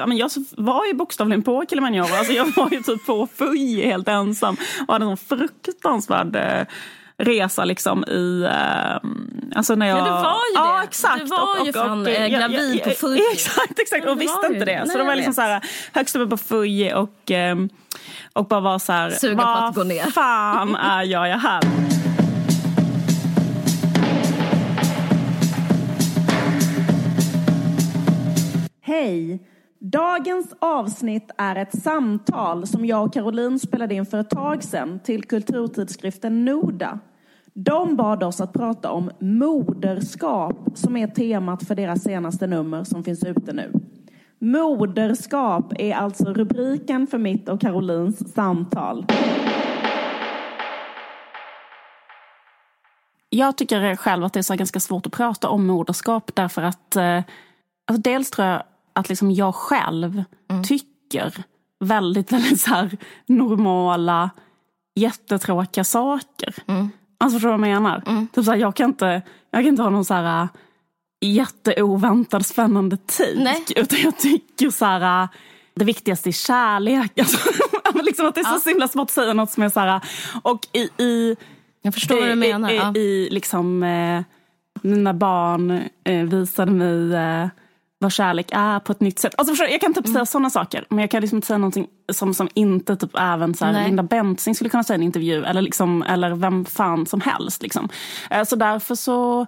Ja, men jag var ju bokstavligen på Kilimanjaro. Alltså jag var ju typ på Fuji helt ensam och hade en fruktansvärd eh, resa liksom i... Eh, alltså när jag, ja, du var ju det. Ja, exakt. Du var och, ju och, fan och, eh, gravid på Fuji. Exakt, exakt. Ja, och visste var inte det. Nej, så det var jag liksom så här, högst uppe på Fuji och, eh, och bara var så här... Sugen på vad att gå ner." fan är jag, jag här? Hej! Dagens avsnitt är ett samtal som jag och Caroline spelade in för ett tag sedan till kulturtidskriften Noda. De bad oss att prata om moderskap som är temat för deras senaste nummer som finns ute nu. Moderskap är alltså rubriken för mitt och Carolines samtal. Jag tycker själv att det är så ganska svårt att prata om moderskap därför att eh, alltså dels tror jag att liksom jag själv tycker väldigt, väldigt så här normala, jättetråkiga saker. Alltså förstår du vad jag menar? Typ så här, jag, kan inte, jag kan inte ha någon så här äh, jätteoväntad spännande take. Nej. Utan jag tycker så här, äh, det viktigaste är kärlek. Alltså, liksom att det är så himla svårt att säga något som är så här. Och i, i Jag förstår vad du menar. i, ja. i liksom, eh, mina barn eh, visade mig eh, vad kärlek är på ett nytt sätt. Alltså, förstår jag kan typ Mm. säga sådana saker, men jag kan liksom inte säga någonting som, som inte typ även så. Linda Bensing skulle kunna säga i en intervju, eller, liksom, eller vem fan som helst. Liksom. Eh, så därför så...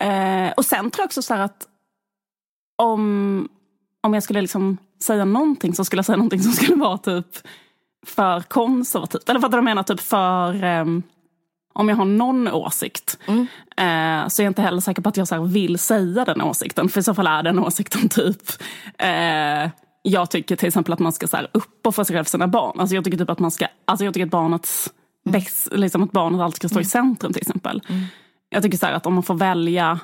Eh, och sen tror jag också så här att om, om jag skulle liksom säga någonting så skulle jag säga någonting som skulle vara typ för konservativt. Eller fattar du vad jag menar? Typ för... om jag har någon åsikt Mm. eh, så är jag inte heller säker på att jag så vill säga den åsikten. För i så fall är den åsikten typ... Eh, jag tycker till exempel att man ska så här uppofra sig själv för sina barn. Alltså jag tycker typ att man ska... Alltså jag tycker att barnets bäst, liksom att barnet alltid ska stå i centrum till exempel. Jag tycker så att om man får välja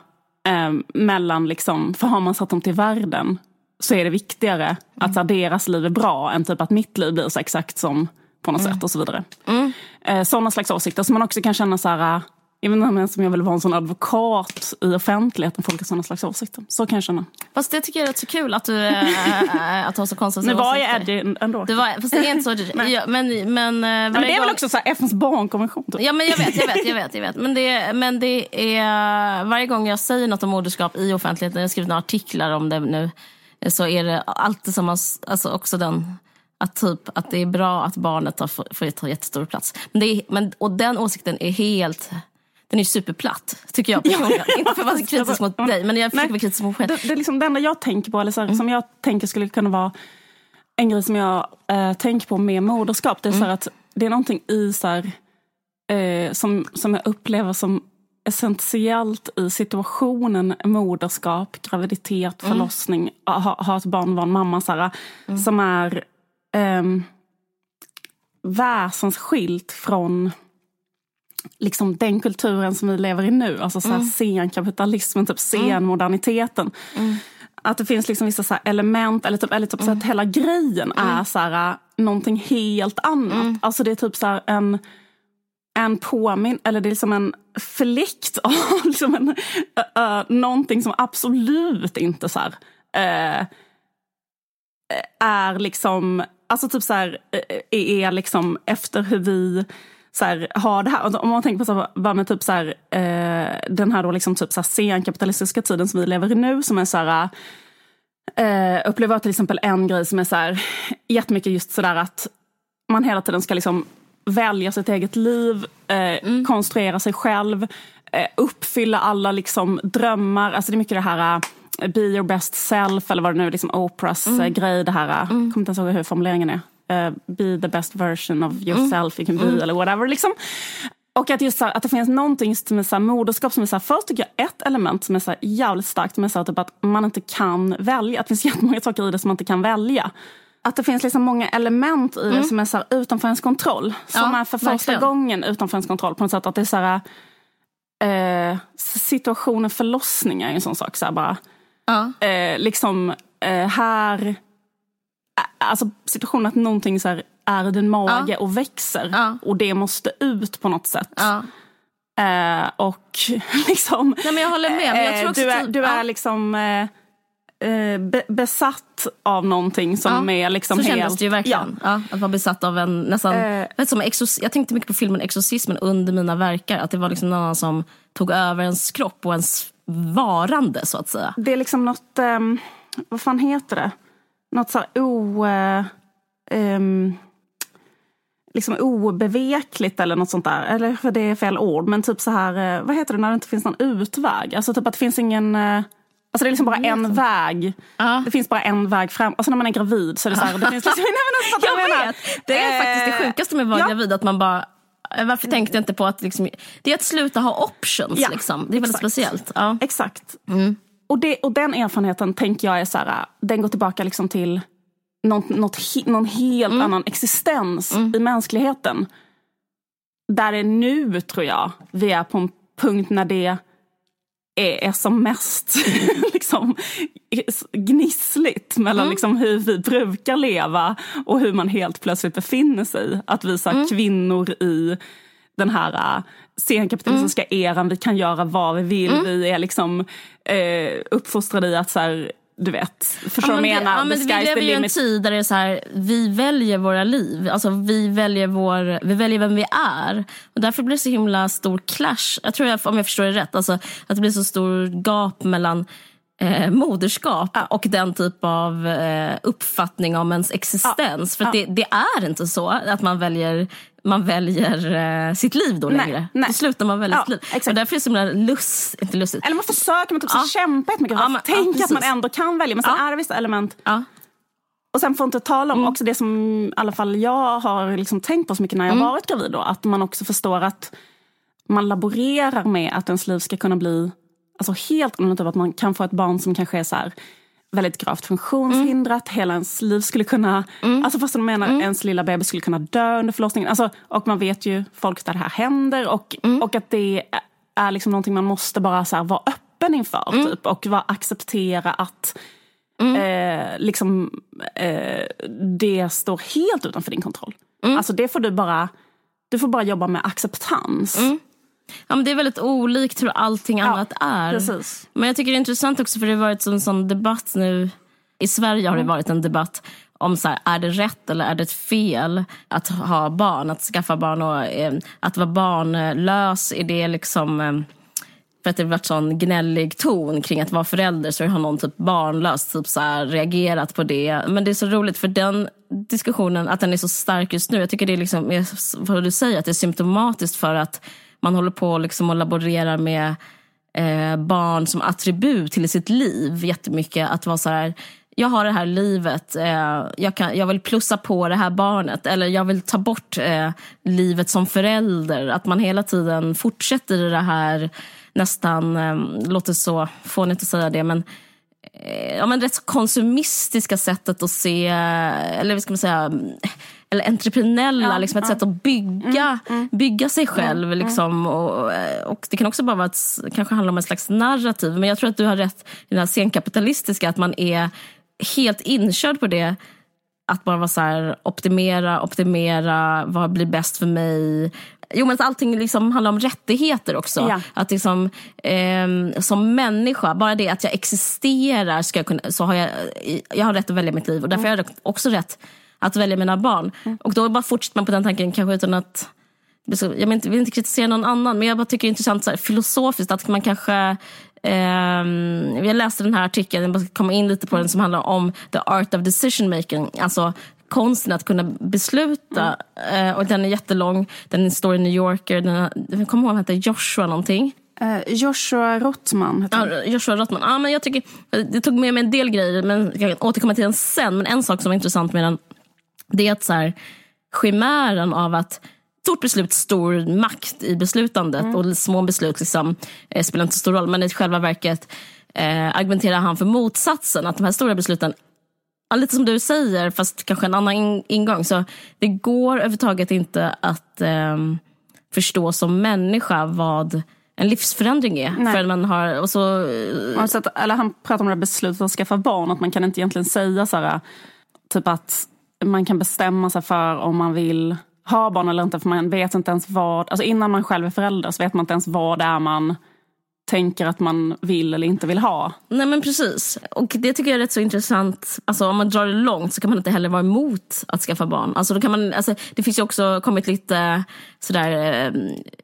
eh, mellan, liksom, för har man satt dem till världen så är det viktigare att så här, deras liv är bra än typ att mitt liv blir så exakt som på något sätt och så vidare. Eh, sådana slags åsikter som man också kan känna så här, eh, jag vet inte om ens om jag vill vara en sån advokat i offentligheten, folk har sådana slags åsikter. Så kan jag känna. Fast det tycker jag är rätt så kul att du, äh, att du har så konstiga Nu var jag åsikter. Eddie ändå. Det var, fast det är inte så. ja, men, men, men det är väl också så här FNs barnkonvention? Typ. Ja men jag vet, jag vet, jag vet. Jag vet. Men, det, men det är varje gång jag säger något om moderskap i offentligheten, jag har skrivit några artiklar om det nu, så är det alltid som man, alltså också den, att typ att det är bra att barnet har, får, ta jättestor plats. Men det är, men, och den åsikten är helt, den är superplatt, tycker jag personligen. Inte för att vara kritisk mot dig, men jag försöker vara kritisk mot mig själv. Det, det är liksom det enda jag tänker på, eller så här, som jag tänker skulle kunna vara en grej som jag eh, tänker på med moderskap. Det är så här att det är någonting i så här, eh, som, som jag upplever som essentiellt i situationen moderskap, graviditet, förlossning, ha, ha ett barn, vara en mamma. Så här, Som är ehm, väsensskilt från liksom den kulturen som vi lever i nu. Alltså så här senkapitalismen, typ senmoderniteten. Att det finns liksom vissa så element, eller typ, eller typ så att hela grejen är så här, någonting helt annat. Alltså det är typ så här en, en påminn, eller det är liksom en fläkt av liksom en, uh, uh, någonting som absolut inte så här, eh, är liksom, alltså typ så här, eh, är liksom efter hur vi så här, har det här. Om man tänker på så här, vad med typ så här, eh, den här då liksom typ så här senkapitalistiska tiden som vi lever i nu som är så här, eh, upplever jag till exempel en grej som är så här, jättemycket just sådär att man hela tiden ska liksom välja sitt eget liv, eh, konstruera sig själv, eh, uppfylla alla liksom drömmar. Alltså det är mycket det här eh, be your best self eller vad det nu är, liksom Oprahs eh, grej. Det här, jag kommer inte ens ihåg hur formuleringen är. Eh, be the best version of yourself you can be eller whatever. Liksom. Och att, just så här, att det finns någonting just med så här, moderskap som är så här, först tycker jag ett element som är så här, jävligt starkt med så här, typ att man inte kan välja. Att det finns jättemånga saker i det som man inte kan välja. Att det finns liksom många element i det som är så här, utanför ens kontroll. Som Ja, är för första verkligen. gången utanför ens kontroll. På något sätt att det är så här, eh, situationen förlossning är en sån sak. Så bara, Ja. eh, liksom eh, här, ä- alltså situationen att någonting så här, är din mage Ja. och växer. Ja. Och det måste ut på något sätt. Ja. Eh, och liksom... Nej, men jag håller med. Men jag tror eh, också du, är, typ- du är ja. liksom... Eh, eh, be, besatt av någonting som Ja, är liksom så helt... kändes det ju verkligen. Ja. att vara besatt av en nästan... Eh. vet, som exorc- jag tänkte mycket på filmen Exorcismen under mina verkar. Att det var liksom någon annan som tog över ens kropp och ens varande så att säga. Det är liksom något, ehm, vad fan heter det? Något så här o... eh, ehm, liksom obevekligt eller något sånt där. Eller för det är fel ord. Men typ så här, eh, vad heter det när det inte finns någon utväg? Alltså typ att det finns ingen... eh, Alltså det är liksom bara en väg. Ja. Det finns bara en väg fram. Alltså när man är gravid så är det så här, det finns liksom... Nej, men alltså, Jag menar? vet! Det är faktiskt det sjukaste med att vara ja. gravid. Att man bara, varför tänkte jag inte på att liksom, det är att sluta ha options. Ja, liksom. Det är väldigt exakt. speciellt. Ja. Exakt. Mm. Och, det, och den erfarenheten tänker jag är så här, den går tillbaka liksom till något, något, någon helt Mm. annan existens i mänskligheten. Där är nu, tror jag, vi är på en punkt när det är, som mest liksom, gnissligt mellan Mm. liksom, hur vi brukar leva och hur man helt plötsligt befinner sig. Att vi så här, Mm. kvinnor i den här uh, senkapitalistiska Mm. eran, vi kan göra vad vi vill. Vi är liksom eh, uppfostrade i att så här, du vet, förstår vad men menar? ja, men vi lever ju i en tid där det är så här, vi väljer våra liv. Alltså vi väljer, vår, vi väljer vem vi är. Och därför blir det så himla stor clash. Jag tror, jag, om jag förstår det rätt, alltså, att det blir så stor gap mellan eh, moderskap och den typ av eh, uppfattning om ens existens. För att det, det är inte så att man väljer, man väljer eh, sitt liv då Nej, längre. nej. Då slutar man välja Ja, sitt liv. exakt. Och därför är det så himla lust, inte lustigt. Eller man försöker, man typ Ja. kämpa jättemycket Ja, att men- ja, att man ändå kan välja. Men sen Ja. är det vissa element Ja. Och sen får inte tala Mm. om också det som i alla fall jag har liksom tänkt på så mycket när jag Mm. varit gravid. Då, att man också förstår att man laborerar med att ens liv ska kunna bli alltså helt annorlunda. Typ att man kan få ett barn som kanske är så här, väldigt gravt funktionshindrat. Hela ens liv skulle kunna... Alltså fast de menar ens lilla bebis skulle kunna dö under förlossningen. Alltså, och man vet ju folk där det här händer. Och, och att det är liksom någonting man måste bara så här vara öppen inför. Typ, och bara acceptera att eh, liksom, eh, det står helt utanför din kontroll. Alltså det får du bara, du får bara jobba med acceptans. Ja, men det är väldigt olikt hur allting annat är. precis. Men jag tycker det är intressant också för det har varit en sån debatt nu. I Sverige har det varit en debatt om så här, är det rätt eller är det fel att ha barn, att skaffa barn och eh, att vara barnlös. Är det liksom... Eh, för att det har varit sån gnällig ton kring att vara förälder så har någon typ barnlös typ så här reagerat på det. Men det är så roligt för den diskussionen, att den är så stark just nu. Jag tycker det är liksom, vad du säger, att det är symptomatiskt för att man håller på liksom och laborerar med eh, barn som attribut till sitt liv jättemycket. Att vara så här, jag har det här livet, eh, jag, kan, jag vill plussa på det här barnet. Eller jag vill ta bort eh, livet som förälder. Att man hela tiden fortsätter i det här nästan, eh, låter så fånigt att säga det, men eh, ja, men rätt så konsumistiska sättet att se, eller vad ska man säga, eller entreprenella, liksom ett sätt att bygga, bygga sig själv. Liksom, och, och Det kan också bara vara ett, kanske handla om en slags narrativ. Men jag tror att du har rätt i den här senkapitalistiska, att man är helt inkörd på det. Att bara vara så här, optimera, optimera, vad blir bäst för mig? Jo men att allting liksom handlar om rättigheter också. Ja. Att liksom, ehm, som människa, bara det att jag existerar ska jag kunna, så har jag, jag har rätt att välja mitt liv. Och därför har jag också rätt att välja mina barn. Och då bara fortsätter man på den tanken kanske utan att jag vill inte, vill inte kritisera någon annan men jag bara tycker det är intressant så här, filosofiskt att man kanske ehm, jag läste den här artikeln, jag bara komma in lite på den som handlar om the art of decision making. Alltså konsten att kunna besluta. Eh, och den är jättelång, den står i New Yorker, den, jag kommer ihåg att han heter Joshua någonting. Eh, Joshua Rottman heter han. Ja, Joshua Rottman. Ja, men jag tycker, det tog med mig en del grejer, men jag kan återkomma till den sen. Men en sak som var intressant med den, det är att så här, chimären av att stort beslut, stor makt i beslutandet och små beslut liksom, eh, spelar inte så stor roll. Men i själva verket eh, argumenterar han för motsatsen, att de här stora besluten lite som du säger, fast kanske en annan in- ingång. Så det går överhuvudtaget inte att ehm, förstå som människa vad en livsförändring är. Nej. För man har, och så, eh, Alltså att, eller han pratar om det här beslutet att skaffa barn, att man kan inte egentligen säga så här, typ att man kan bestämma sig för om man vill ha barn eller inte, för man vet inte ens vad, alltså innan man själv är förälder så vet man inte ens vad det är man tänker att man vill eller inte vill ha. Nej men precis. Och det tycker jag är rätt så intressant. Alltså om man drar det långt så kan man inte heller vara emot att skaffa barn. Alltså då kan man, alltså, det finns ju också kommit lite sådär, eh,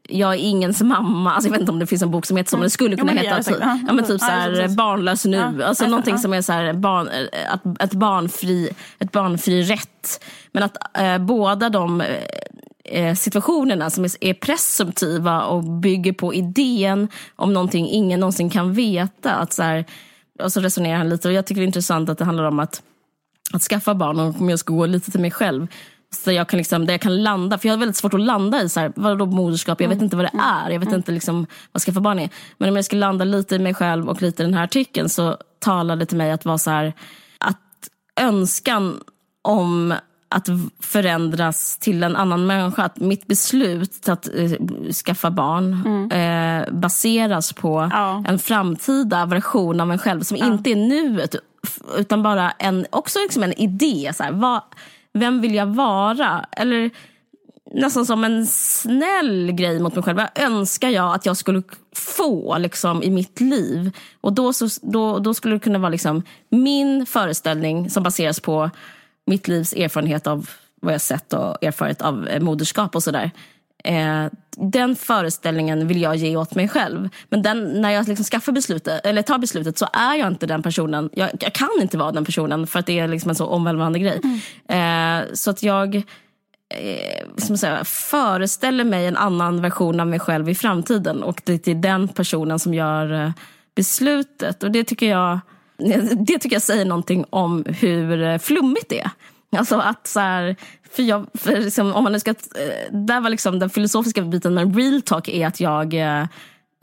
jag är ingens mamma. Alltså jag vet inte om det finns en bok som heter så, men det skulle kunna Ja, men det heta typ, ja, men typ Ja, såhär, precis. barnlös nu. Ja, alltså ja, någonting ja. som är såhär, barn, eh, att, ett barnfri, ett barnfri rätt. Men att eh, båda de eh, eh, situationerna som är, presumtiva och bygger på idén om någonting ingen någonsin kan veta. Att så här, och så resonerar han lite. Och jag tycker det är intressant att det handlar om att, att skaffa barn och om jag ska gå lite till mig själv. Så jag kan liksom, där jag kan landa, för jag har väldigt svårt att landa i så här, vadå moderskap, jag vet inte vad det är, jag vet inte liksom vad skaffa barn är. Men om jag ska landa lite i mig själv och lite i den här artikeln så talade det till mig att vara så här, att önskan om att förändras till en annan människa. Att mitt beslut att eh, skaffa barn eh, baseras på Ja. en framtida version av en själv som inte är nuet utan bara en, också liksom en idé. Så här, vad, vem vill jag vara? Eller nästan som en snäll grej mot mig själv. Vad önskar jag att jag skulle få liksom, i mitt liv? Och då, så, då, då skulle det kunna vara liksom, min föreställning som baseras på mitt livs erfarenhet av vad jag sett och erfarit av eh, moderskap och sådär. Eh, den föreställningen vill jag ge åt mig själv. Men den, när jag liksom skaffar beslutet, eller tar beslutet så är jag inte den personen. Jag, jag kan inte vara den personen för att det är liksom en så omvälvande grej. Eh, så att jag eh, som säga, föreställer mig en annan version av mig själv i framtiden. Och det är den personen som gör beslutet. Och det tycker jag det tycker jag säger någonting om hur eh, flummigt det är. Alltså att så här, för jag, för liksom, om man nu ska, eh, där var liksom den filosofiska biten, men real talk är att jag eh,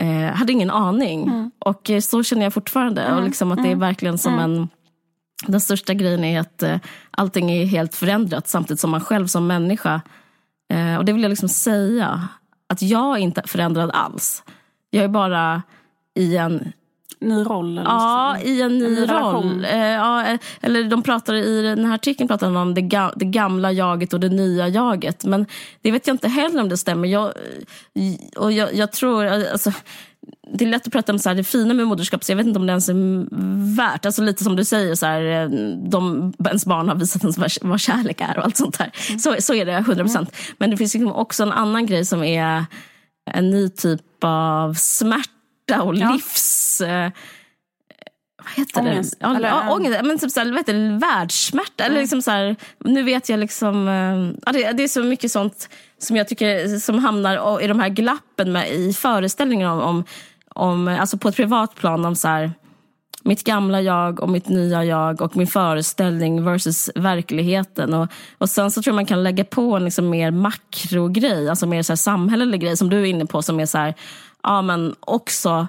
eh, hade ingen aning. Och eh, så känner jag fortfarande. Och liksom att det är verkligen som en den största grejen är att eh, allting är helt förändrat samtidigt som man själv som människa. Eh, och det vill jag liksom säga. Att jag är inte förändrad alls. Jag är bara i en Ny roll? Eller Ja, i en ny, ny relation. roll. Eh, ja, eh, eller de pratar i den här artikeln pratar de om det, ga, det gamla jaget och det nya jaget. Men det vet jag inte heller om det stämmer. Jag, eh, och jag, jag tror, eh, alltså, det är lätt att prata om så här, det fina med moderskap, så jag vet inte om det ens är värt. Alltså lite som du säger, så här, de, ens barn har visat ens vad, vad kärlek är och allt sånt där. Så, så är det, 100 procent. Men det finns liksom också en annan grej som är en ny typ av smärta och Ja. livs... Eh, vad heter Ångest, det? Ja, eller, ja, ångest. Men typ så här, vad heter det? Världssmärta. Eller liksom nu vet jag liksom... eh, Ja, det, det är så mycket sånt som jag tycker som hamnar i de här glappen med, i föreställningen om, om, om, alltså på ett privat plan om så här, mitt gamla jag och mitt nya jag och min föreställning versus verkligheten. Och, och sen så tror jag man kan lägga på en liksom mer makrogrej, alltså mer så här samhällelig grej som du är inne på som är så här, ja men också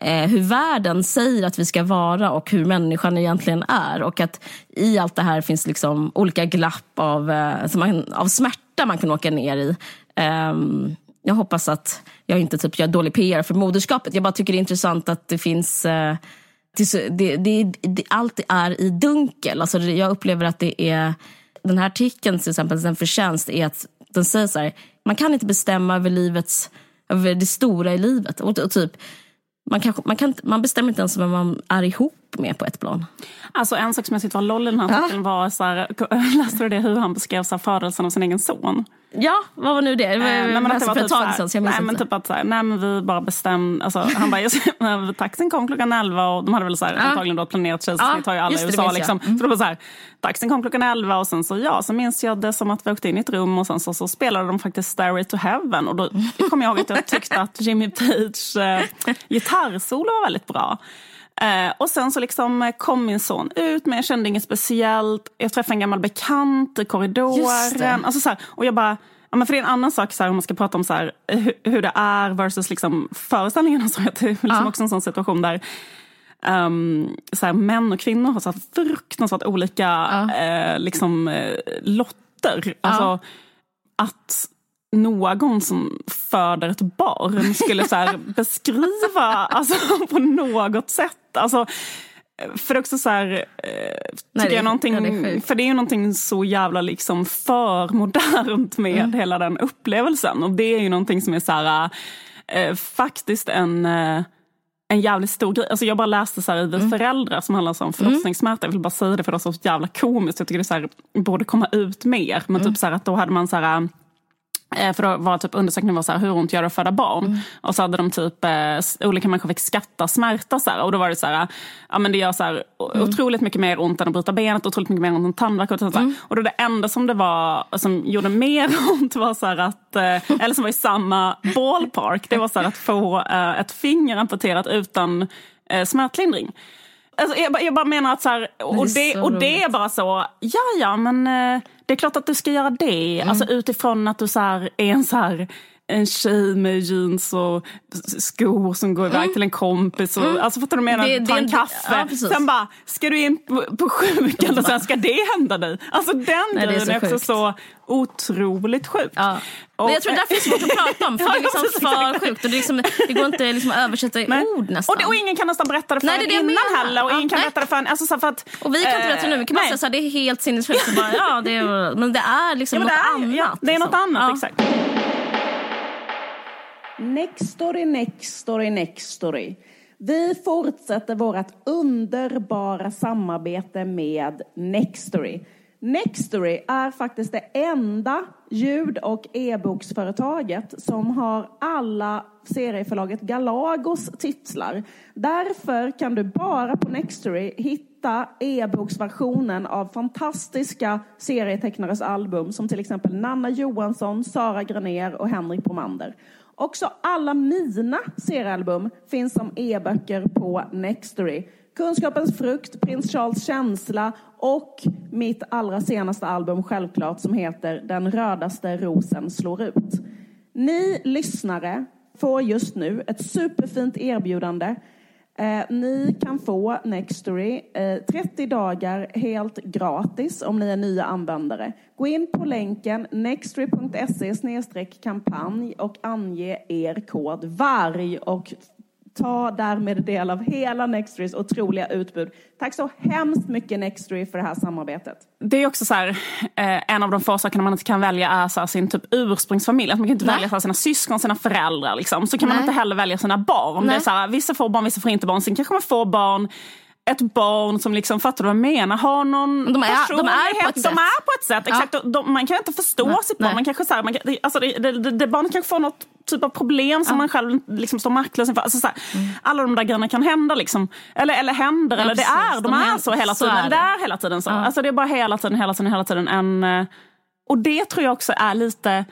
eh, hur världen säger att vi ska vara och hur människan egentligen är. Och att i allt det här finns liksom olika glapp av, eh, som man, av smärta man kan åka ner i. Eh, jag hoppas att jag inte typ gör dålig PR för moderskapet. Jag bara tycker det är intressant att det finns eh, det, det, det, det, allt är i dunkel. Alltså jag upplever att det är... Den här artikeln till exempel, den förtjänst är att den säger så här, man kan inte bestämma över livets, över det stora i livet. Och, och typ, man, kanske, man, kan, man bestämmer inte ens vem man är ihop med på ett plan. Alltså en sak som jag tyckte var loll i den här artikeln var, så här, läste du det hur han beskrev så här, födelsen av sin egen son? Ja, vad var nu det? Eh, nej, men att det var typ så här- så nej, men typ att så här, nej men vi bara bestämde, alltså, han bara, just, taxin kom klockan 11 och de hade väl så här, antagligen då planerat kejsarsnitt Ja, har ju alla i USA. Liksom. Mm. Så det var så här, taxin kom klockan 11 och sen så ja, så minns jag det som att vi åkte in i ett rum och sen så, så spelade de faktiskt Stairway to Heaven och då kommer jag ihåg att jag tyckte att Jimmy Page eh, gitarrsolo var väldigt bra. Eh, och sen så liksom eh, kom min son ut, men jag kände inget speciellt. Jag träffade en gammal bekant i korridoren. Alltså så här, och jag bara, ja, men för det är en annan sak så här, om man ska prata om så här, eh, hur, hur det är versus liksom föreställningarna. Så det är liksom Ja. också en sån situation där um, så här, män och kvinnor har så här fruktansvärt olika eh, liksom, eh, lotter. Alltså, att någon som föder ett barn skulle så här beskriva alltså, på något sätt. Alltså, för det är också så här, eh, Nej, det jag någonting, ja, för det är ju någonting så jävla liksom för modernt med Mm. hela den upplevelsen. Och det är ju någonting som är så här, eh, faktiskt en, eh, en jävligt stor grej. Alltså jag bara läste så här i Vi Mm. föräldrar som handlar om förlossningssmärta. Jag vill bara säga det för det var så jävla komiskt. Jag tycker det så här, borde komma ut mer. Men Mm. typ så här att då hade man så här Eh, För då var typ undersökningen var så här, hur ont gör det att föda barn? Mm. Och så hade de typ, eh, olika människor fick skatta smärta. Så här, och då var det så här, ja men det gör så här, Mm. otroligt mycket mer ont än att bryta benet, otroligt mycket mer ont än tandvärk. Och, så här. Mm. och då det enda som det var, som gjorde mer ont var så här att, eh, eller som var i samma ballpark, det var så här att få eh, ett finger amputerat utan eh, smärtlindring. Alltså, jag, bara- jag bara menar att så här, och, Det så och det är bara så, ja ja men eh, det är klart att du ska göra det. Mm. Alltså utifrån att du så här, är en så här, en tjej med jeans och skor som går iväg till en kompis. Och, Alltså fattar du vad jag menar? Mm. Ta en kaffe. ja, sen bara, ska du in på, på sjukan och sen ska det hända dig? Alltså den är grejen så är, också sjukt. så otroligt sjukt. Ja. Men jag tror därför det är svårt att prata om, för Ja, det är liksom precis, för exakt. sjukt. Och det, är liksom, det går inte liksom att översätta i Nej. ord nästan. Och, det, och ingen kan nästan berätta det för Nej, en det är innan menar. heller. Och Ja, ingen kan nej. berätta det för en... Alltså, för att, och vi kan inte berätta det nu, vi kan bara nej. säga så här, det är helt sinnessjukt. Ja, det är, men det är liksom Ja, något är, annat. Det är något liksom. Next story, next Nextory, Nextory, Nextory. Vi fortsätter vårt underbara samarbete med Nextory. Nextory är faktiskt det enda ljud och e-boksföretaget som har alla serieförlaget Galagos titlar. Därför kan du bara på Nextory hitta e-boksversionen av fantastiska serietecknares album som till exempel Nanna Johansson, Sara Granér och Henrik Bromander. Också alla mina seriealbum finns som e-böcker på Nextory. Kunskapens frukt, Prins Charles känsla och mitt allra senaste album självklart som heter Den rödaste rosen slår ut. Ni lyssnare får just nu ett superfint erbjudande. Eh, ni kan få Nextory eh, 30 dagar helt gratis om ni är nya användare. Gå in på länken nextory.se kampanj och ange er kod VARG och ta därmed del av hela Nextorys otroliga utbud. Tack så hemskt mycket Nextory för det här samarbetet. Det är också så här, eh, en av de få sakerna man inte kan välja är så sin typ ursprungsfamilj. Att man kan inte Nej. välja så sina syskon, sina föräldrar. Liksom. Så kan man Nej. inte heller välja sina barn. Det Nej. är så här, vissa får barn, vissa får inte barn. Sen kanske man får barn ett barn som liksom, fattar du vad jag menar, har någon De är- de är på personlighet. ett de sätt. på ett sätt. Ja. Exakt. Och De, man kan inte förstå Nej. sitt barn. Man kanske, så här, man kan, det- alltså, det, det, det, det, barnet kanske får något typ av problem som man själv liksom står maktlös inför. Alltså, så här, Alla de där grejerna kan hända. Liksom. Eller, eller händer, eller det Mm. precis. är. De, De är är- så hela så tiden. är det. det är hela tiden så. Ja. Alltså, det är bara hela tiden, hela tiden, hela tiden en... eh, Och det tror jag också är lite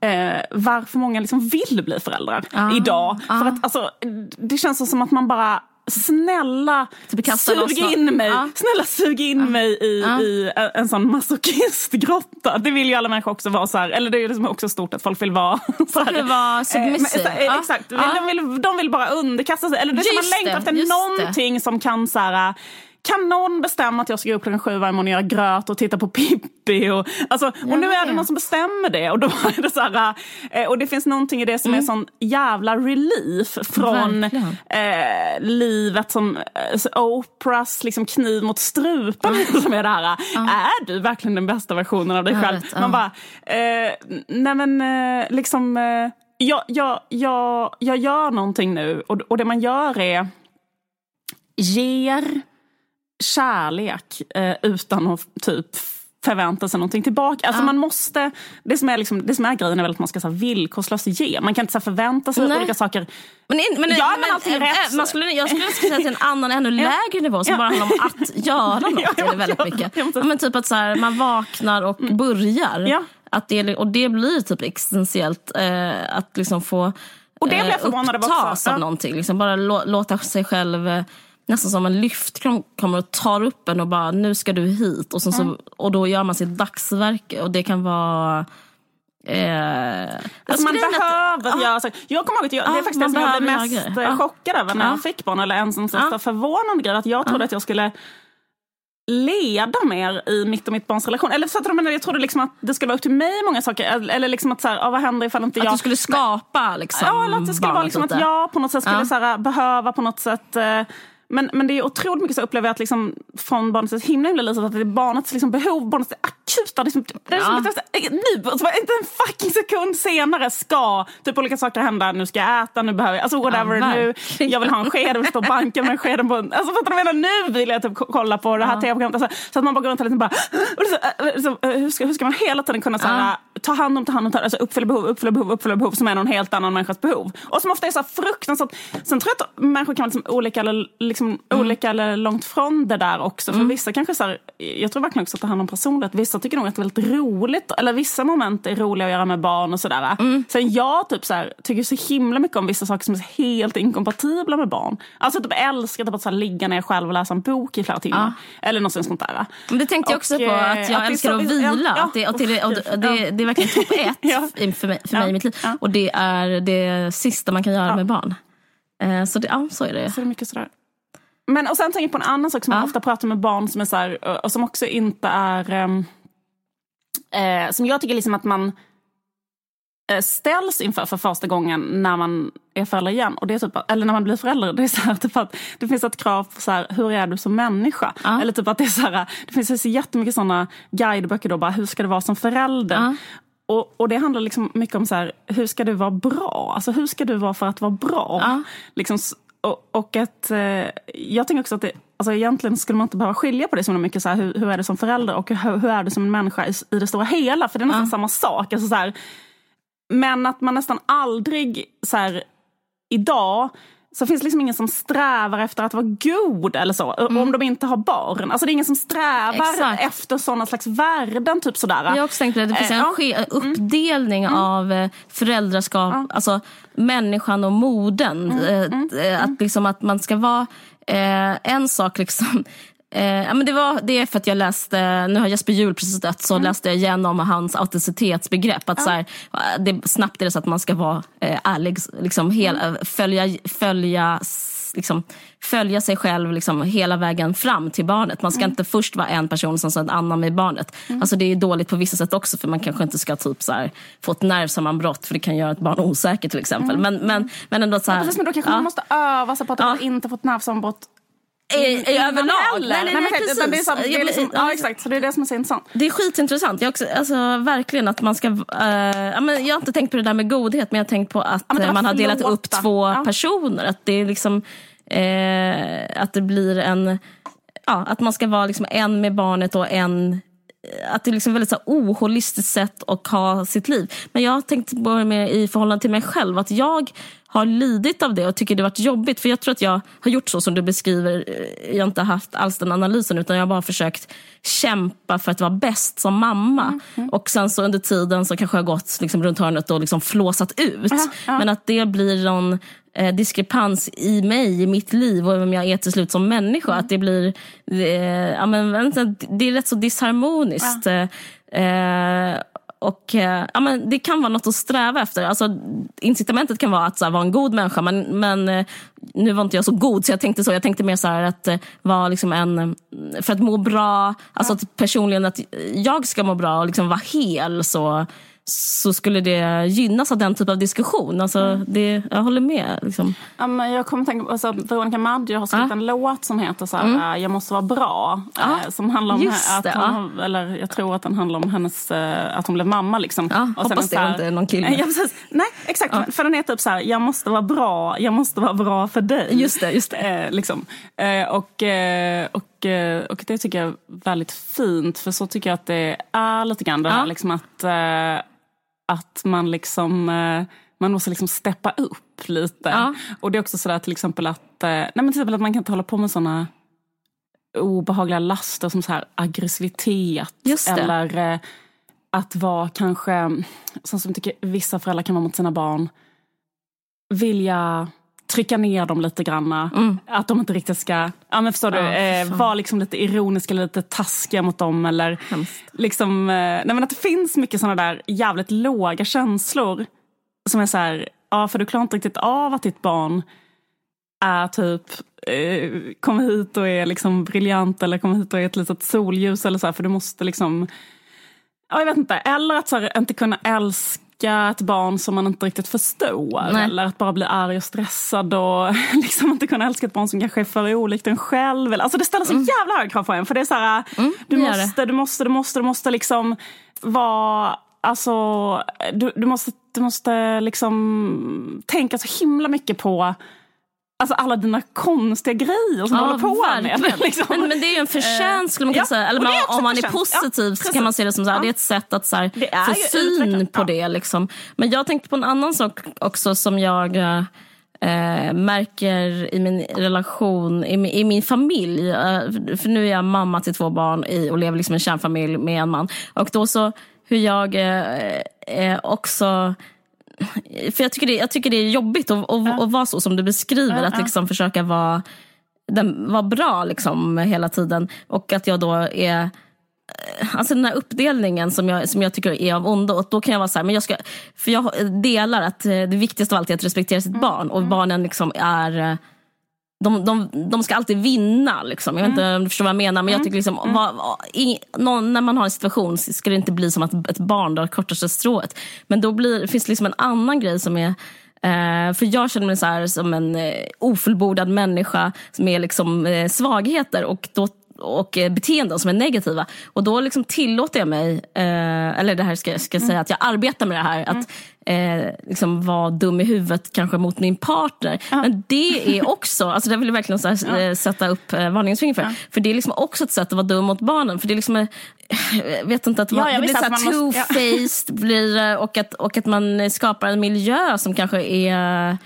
eh, varför många liksom vill bli föräldrar Ja. idag. Ja. För att alltså, det känns som att man bara Snälla, Typ sug in mig, Ja. snälla sug in mig i, Ja. i en sån masochistgrotta. Det vill ju alla människor också vara så här, eller det är liksom också stort att folk vill vara så här. vill vara Eh, så- eh, Ja. Exakt, Ja. de, vill, de vill bara underkasta sig. Eller det är som man längtar efter just det. någonting som kan så här, kan någon bestämma att jag ska gå upp klockan sju varje morgon och göra gröt och titta på Pippi? Och, alltså, och nu är det någon som bestämmer det. Och, då är det så här, eh, och det finns någonting i det som är sån jävla relief från eh, livet som eh, Oprahs liksom, kniv mot strupen. som är det här, Är du verkligen den bästa versionen av dig Jag själv? vet. Man bara, eh, nej men eh, liksom, eh, jag, jag, jag, jag gör någonting nu och, och det man gör är ger kärlek eh, utan att typ förvänta sig någonting tillbaka. Alltså man måste, det, som är liksom, det som är grejen är väl att man ska så här, villkorslöst ge. Man kan inte så här, förvänta sig Nej. olika saker. Men, in, men, Gör man men, allting eh, rätt? eh, Man skulle, jag skulle säga till en annan ännu lägre nivå som Ja. bara handlar om att göra något. Ja, ja, väldigt ja, mycket. ja, men- Ja, men typ att så här, man vaknar och börjar. Ja. Att det, och det blir typ existentiellt eh, att liksom få Och det blev jag förvånad över också. upptas av Ja. någonting. Liksom bara lå, låta sig själv eh, nästan som en lyftkran kommer och tar upp en och bara nu ska du hit. Och, så, och då gör man sitt dagsverke och det kan vara Eh, Alltså man är att- behöver göra saker. Jag kommer ihåg att jag, det Ja, är faktiskt det som jag blev behöver mest Ja. chockad över när Ja. jag fick barn. Eller en Ja. ja. förvånande grej. Att jag trodde att jag skulle leda mer i mitt och mitt barns relation. Eller så att jag trodde liksom att det skulle vara upp till mig många saker. Eller liksom att så här, ja, vad händer ifall inte Att jag... du skulle skapa liksom, Ja, eller att det skulle vara liksom att jag på något sätt skulle Ja. så här, behöva på något sätt eh, men, men det är otroligt mycket så upplever jag att liksom, från barnets himla himla litet att det är barnets liksom, behov, barnets akuta, liksom, det är som, Ja. nu, alltså, inte en fucking sekund senare ska typ olika saker hända. Nu ska jag äta, nu behöver jag, alltså whatever. Ja, nu, verkligen. jag vill ha en sked, jag vill stå och banka med skeden på alltså fattar du vad jag menar? Nu vill jag typ kolla på det här Ja. tv-programmet. Alltså, så att man bara går runt och liksom bara, och så, äh, så, äh, hur, ska, hur ska man hela tiden kunna så här, ta hand om, ta hand om, ta, alltså uppfylla behov, uppfylla behov, uppfylla behov som är någon helt annan människas behov. Och som ofta är så fruktansvärt, sen tror jag att människor kan vara liksom olika, eller, liksom, Mm. olika eller långt från det där också. För vissa kanske så här, jag tror verkligen också att ta hand om personlighet. Vissa tycker nog att det är väldigt roligt, eller vissa moment är roliga att göra med barn och sådär. Mm. Sen jag typ så här, tycker så himla mycket om vissa saker som är helt inkompatibla med barn. Alltså typ älskar typ att så här, ligga ner själv och läsa en bok i flera timmar. Eller något sånt där. Men det tänkte jag Och, också på, eh, att att det jag är älskar att vila. ja, ja. att det, och det, och Usch, det, det är verkligen topp ett Ja. för mig, för mig Ja. i mitt liv. Ja. Och det är det sista man kan göra med barn. Eh, Så det, ja, så är det. Så det är mycket sådär. Men, och sen tänker jag på en annan sak som jag ofta pratar med barn som är så här, och som också inte är... ehm, eh, som jag tycker liksom att man eh, ställs inför för första gången när man är förälder igen. Och det är typ, eller när man blir förälder. Det, är så här, typ att det finns ett krav på så här, hur är du som människa? Ja. Eller typ att det är så här, det finns så jättemycket såna guideböcker då, bara hur ska det vara som förälder? Ja. Och, och det handlar liksom mycket om så hur ska du vara bra? Alltså hur ska du vara för att vara bra? Ja. Liksom, och, och att, eh, jag tänker också att det, alltså egentligen skulle man inte behöva skilja på det så mycket. Så här, hur, hur är det som förälder och hur, hur är du som en människa i, i det stora hela? För det är nästan samma sak. Alltså, så här, men att man nästan aldrig, så här, idag, så finns det liksom ingen som strävar efter att vara god eller så. Om de inte har barn. Alltså det är ingen som strävar Mm. Exakt. efter sådana slags värden. Typ sådär. Jag har också tänkt på det. Finns Eh, en ja. ske- uppdelning av eh, föräldraskap, alltså människan och moden. Eh, eh, Att, liksom, att man ska vara eh, en sak liksom Eh, ja, men det, var, det är för att jag läste, nu har Jesper Juhl precis dött, så läste jag igenom hans autenticitetsbegrepp. Att så här, det, snabbt är det så att man ska vara eh, ärlig, liksom, hel, eh, följa, följa, liksom, följa sig själv liksom, hela vägen fram till barnet. Man ska inte först vara en person och sen så en annan med barnet. Alltså, det är dåligt på vissa sätt också för man kanske inte ska typ, så här, få ett nervsammanbrott för det kan göra ett barn osäker till exempel. Men, men, men ändå så här, Precis, men då kanske ja. man måste öva sig på att Ja. inte få ett nervsammanbrott I- överlag. heller. Nej, nej, nej, men precis. utan Det är, så, det är Jag liksom, blir- ja, exakt, så det är det som är så intressant. Det är skitintressant. Jag, också, alltså, verkligen att man ska... ja, men jag har inte tänkt på det där med godhet, men jag har tänkt på att det eh, man har delat upp två Ja. personer. Att det är liksom... Eh, att det blir en... Ja, att man ska vara liksom en med barnet och en att det är liksom väldigt så oholistiskt sätt att ha sitt liv. Men jag har tänkt på det mer i förhållande till mig själv. Att jag har lidit av det och tycker det varit jobbigt. För jag tror att jag har gjort så som du beskriver. Jag har inte haft alls den analysen utan jag har bara försökt kämpa för att vara bäst som mamma. Och sen så under tiden så kanske jag gått liksom runt hörnet och liksom flåsat ut. Men att det blir någon eh, diskrepans i mig, i mitt liv och vem jag är till slut som människa. Att det blir, eh, ja, men, vänta, det är rätt så disharmoniskt. Eh, eh, och eh, ja, men Det kan vara något att sträva efter. Alltså, incitamentet kan vara att så här, vara en god människa men, men eh, nu var inte jag så god så jag tänkte så. Jag tänkte mer så här att eh, vara liksom en, för att må bra, alltså att personligen att jag ska må bra och liksom vara hel så så skulle det gynnas av den typ av diskussion. Alltså, det, jag håller med. Liksom. Men jag kommer tänka på alltså, Veronica Maggio har skrivit Ja. en låt som heter så här, äh, Jag måste vara bra. Ja, äh, som handlar om just att det, hon, eller jag tror att den handlar om hennes, äh, att hon blev mamma. Liksom. Ja, Och sen hoppas en det här- inte är någon kille. Ja, precis. Nej, exakt. För den är typ så här, jag måste vara bra, jag måste vara bra för dig. Just det, just det. Eh, liksom. eh, och, eh, och, eh, och det tycker jag är väldigt fint, för så tycker jag att det är lite grann det här Ja. liksom att, eh, att man liksom eh, man måste liksom steppa upp lite. Ja. Och det är också sådär till exempel att, nej men till exempel att man kan inte hålla på med såna obehagliga laster som så här aggressivitet. Eller att vara kanske, som som tycker vissa föräldrar kan vara mot sina barn, vilja trycka ner dem lite granna. Att de inte riktigt ska, ja men förstår du, Mm. Ja, eh, vara liksom lite ironiska eller lite taskiga mot dem. Eller Hemskt. liksom, eh, nej men att det finns mycket sådana där jävligt låga känslor. Som är så här, ja för du klarar inte riktigt av att ditt barn är typ, eh, kommer hit och är liksom briljant eller kommer hit och är ett litet solljus eller så här, för du måste liksom, ja jag vet inte, eller att så här, inte kunna älska älska ett barn som man inte riktigt förstår. Nej. Eller att bara bli arg och stressad och liksom inte kunna älska ett barn som kanske är för olikt en själv. Alltså det ställer så jävla höga krav på en. För det är så här, du, Mm. gör måste, du måste, du måste, du måste liksom vara, alltså, du, du måste, du måste liksom tänka så himla mycket på Alltså alla dina konstiga grejer som du håller på verkligen. med. Liksom. Men, men det är ju en förtjänst skulle man kunna ja, säga. Eller man, om man är förtjänst. Ja, positiv så kan man se det som så här, Ja. det är ett sätt att så här, få syn på ja. det. Liksom. Men jag tänkte på en annan sak också som jag eh, märker i min relation, i min, i min familj. Eh, för nu är jag mamma till två barn i, och lever liksom en kärnfamilj med en man. Och då så hur jag eh, eh, också för jag tycker det, jag tycker det är jobbigt att, att, att vara så som du beskriver. att liksom försöka vara, den, vara bra liksom hela tiden. Och att jag då är... eh, Alltså den här uppdelningen som jag, som jag tycker är av ondo. Och då kan jag vara så här, men jag ska, för jag delar att eh, det viktigaste av allt är att respektera sitt barn. Och barnen liksom är... De, de, de ska alltid vinna. Liksom. Jag vet inte om du förstår vad jag menar. Men jag tycker liksom, vad, vad, i, någon, när man har en situation ska det inte bli som att ett barn drar kortaste strået. Men då blir, finns det liksom en annan grej som är Eh, för jag känner mig så här som en eh, ofullbordad människa med liksom, eh, svagheter och, då, och beteenden som är negativa. Och då liksom tillåter jag mig, eller det här ska jag ska säga att jag arbetar med det här, att eh, liksom vara dum i huvudet kanske mot min partner. Men det är också, alltså det vill jag verkligen så här, eh, sätta upp eh, varningsfinger för. För det är liksom också ett sätt att vara dum mot barnen. För det är liksom, eh, jag vet inte, att man, Ja, det blir så här ja. two-faced blir och att, och att man skapar en miljö som kanske är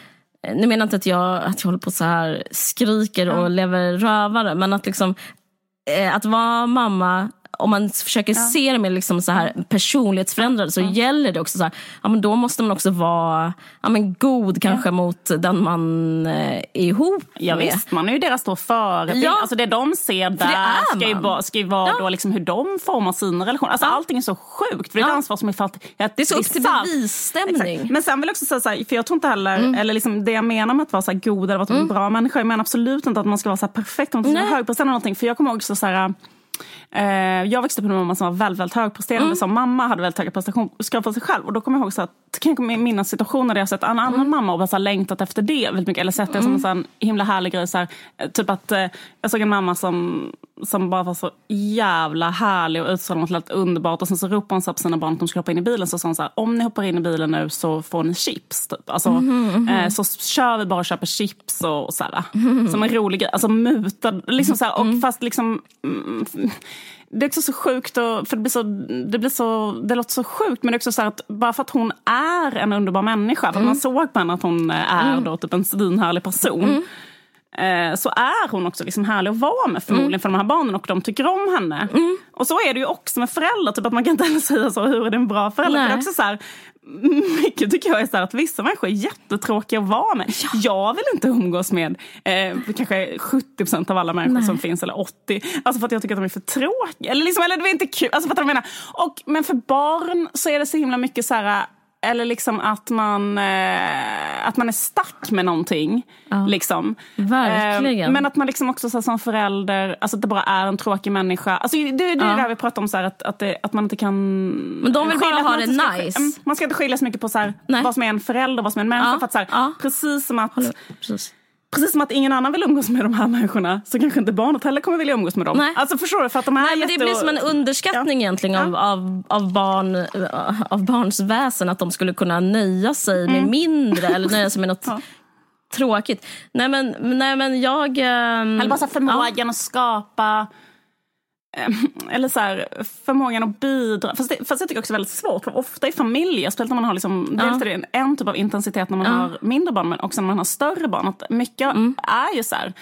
nu menar jag inte att jag, att jag håller på så här skriker och lever rövare, men att liksom eh, att vara mamma om man försöker se det med liksom så här personlighetsförändrade så gäller det också så här, ja, men då måste man också vara ja, men god kanske mot den man eh, är ihop Ja, med. visst, man är ju deras förebild. Ja. Alltså det de ser där är ska ju vara, ska ju vara Ja. då liksom hur de formar sina relationer. Alltså Allting är så sjukt. För det är ett Ja. ansvar som är fatt, Det är så upp till bevisstämning. Exakt. Men sen vill jag också säga så här, för jag tror inte heller, Mm. eller liksom det jag menar med att vara så god eller vara en bra människa, jag menar absolut inte att man ska vara så perfekt, man ska vara högpresterande eller någonting. För jag kommer ihåg så, så här, jag växte upp med en mamma som var väldigt, väldigt högpresterande, Mm. som mamma hade väldigt höga prestationskrav på sig själv. Och då kommer jag ihåg så att, kan jag minnas situationer där jag sett en annan Mm. mamma och bara så här längtat efter det väldigt mycket. Eller sett det som en sån himla härlig grej. Så här, eh, typ att eh, jag såg en mamma som, som bara var så jävla härlig och utstrålade något helt underbart. Och sen så ropade hon så på sina barn att de skulle hoppa in i bilen. Så sa hon så här, om ni hoppar in i bilen nu så får ni chips. Typ. Alltså, eh, så kör vi bara och köper chips och, och så här. Som en rolig grej. Alltså mutad. Liksom så här, och fast liksom mm, det är också så sjukt, och, för det, blir så, det, blir så, det låter så sjukt men det är också så att bara för att hon är en underbar människa, för att man såg på henne att hon eh, är då typ en svinhärlig person. Eh, så är hon också liksom härlig att vara med förmodligen för de här barnen och de tycker om henne. Och så är det ju också med föräldrar, typ att man kan inte heller säga så, hur är det en bra förälder? För det är också så här, mycket tycker jag är så att vissa människor är jättetråkiga att vara med. Jag vill inte umgås med eh, kanske 70% av alla människor som finns, eller 80. Alltså för att jag tycker att de är för tråkiga. Eller, liksom, eller det är inte kul. Alltså för att jag menar. Och, men för barn så är det så himla mycket så här eller liksom att man, eh, att man är stack med någonting. Liksom. Verkligen. Eh, men att man liksom också så här, som förälder, alltså att det bara är en tråkig människa. Alltså, det, det är det där vi pratar om, så här, att, att, det, att man inte kan... Men de vill bara ha det ska- nice. Mm, Man ska inte skilja så mycket på så här, vad som är en förälder och vad som är en människa. Ja, För att, så här, ja. precis, som att, Precis. Precis som att ingen annan vill umgås med de här människorna så kanske inte barnet heller kommer vilja umgås med dem. Nej. Alltså förstår du? För att de är Nej, men det jätte- blir som en underskattning egentligen av, av, av, barn, av barns väsen. Att de skulle kunna nöja sig med mindre eller nöja sig med något Ja. tråkigt. Nej men, nej, men jag... ehm, Eller bara så här förmågan att skapa eller så här, förmågan att bidra. Fast, det, fast jag tycker också det är väldigt svårt. För ofta i familjer, speciellt när man har liksom, dels är det en, en typ av intensitet när man har mindre barn men också när man har större barn. Att mycket är ju så här,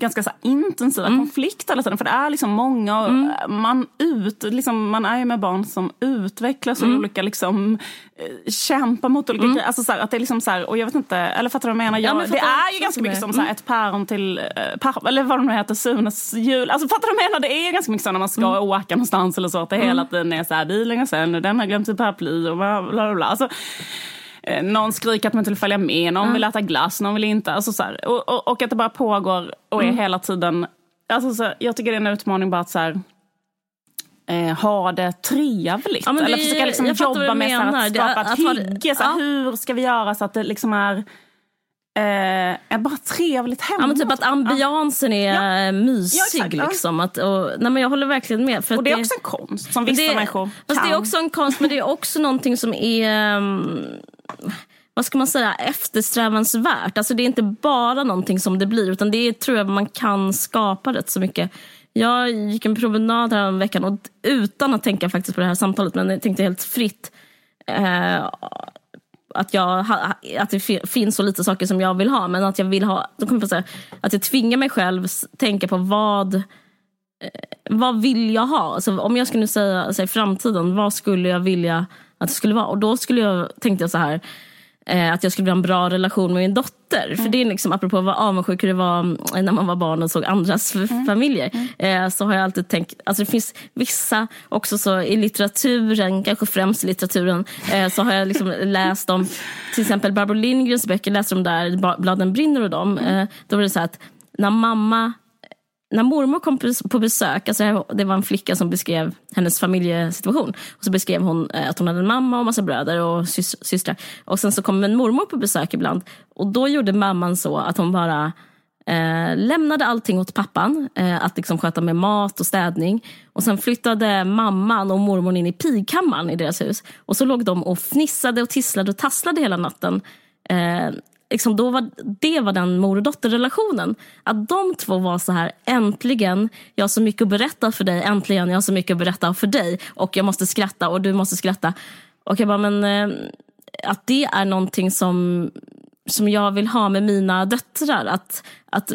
ganska så intensiva konflikter hela tiden. För det är liksom många, och man, ut, liksom, man är ju med barn som utvecklas och olika liksom, eh, kämpar mot olika grejer. Alltså, så här, att det är liksom så här, och jag vet inte, eller fattar du vad jag menar? Jag, men jag det är ju ganska mycket som så här, ett päron till, eh, par, eller vad det nu heter, Sunes jul. Alltså fattar du vad jag menar? Det är ganska mycket så när man ska Mm. åka någonstans eller så, att det hela tiden är så här, bilen går sen och den har glömt sitt paraply och bla bla bla. Alltså, någon skriker att man inte vill följa med, någon vill äta glass, någon vill inte. Alltså, så här, och, och, och att det bara pågår och är Mm. hela tiden, alltså, så, jag tycker det är en utmaning bara att så här, eh, ha det trevligt. Ja, det- Eller försöka liksom jobba med så här, att skapa ett hygge. Så här, ja. Hur ska vi göra så att det liksom är eh, bara trevligt hemma? Ja, men typ att ambiansen är mysig. Ja, exakt, ja. liksom. att, och, nej, men jag håller verkligen med. För Och det är också en konst som vissa det, människor fast kan. det är också en konst, men det är också någonting som är... um, vad ska man säga, eftersträvansvärt. Alltså det är inte bara någonting som det blir, utan det är, tror jag man kan skapa rätt så mycket. Jag gick en promenad här om veckan och utan att tänka faktiskt på det här samtalet, men jag tänkte helt fritt. Eh, att, jag, att det finns så lite saker som jag vill ha, men att jag vill ha, då kommer jag säga, att jag tvingar mig själv tänka på vad eh, vad vill jag ha? Alltså, om jag skulle säga, säga framtiden, vad skulle jag vilja att det skulle vara? Och då skulle jag, tänkte jag så här, eh, att jag skulle vilja ha en bra relation med min dotter. För det är liksom, apropå vad avundsjuk hur det var mm, när man var barn och såg andras f- familjer. Eh, så har jag alltid tänkt, alltså det finns vissa också så i litteraturen, kanske främst i litteraturen, eh, så har jag liksom läst om till exempel Barbro Lindgrens böcker, läste de där, Bladen brinner och dem. Eh, då var det så här att när mamma när mormor kom på- besök, alltså det var en flicka som beskrev hennes familjesituation. Och så beskrev hon eh, att hon hade en mamma och massa bröder och sys- systrar. Och sen så kom en mormor på besök ibland. Och då gjorde mamman så att hon bara eh, lämnade allting åt pappan. Eh, att liksom sköta med mat och städning. Och sen flyttade mamman och mormor in i pigkammaren i deras hus. Och så låg de och fnissade och tisslade och tasslade hela natten. Eh, liksom då var, det var den mor och dotterrelationen. Att de två var så här, äntligen, jag har så mycket att berätta för dig, äntligen, jag har så mycket att berätta för dig och jag måste skratta och du måste skratta. Och jag bara, men eh, att det är någonting som som jag vill ha med mina döttrar. Att, att,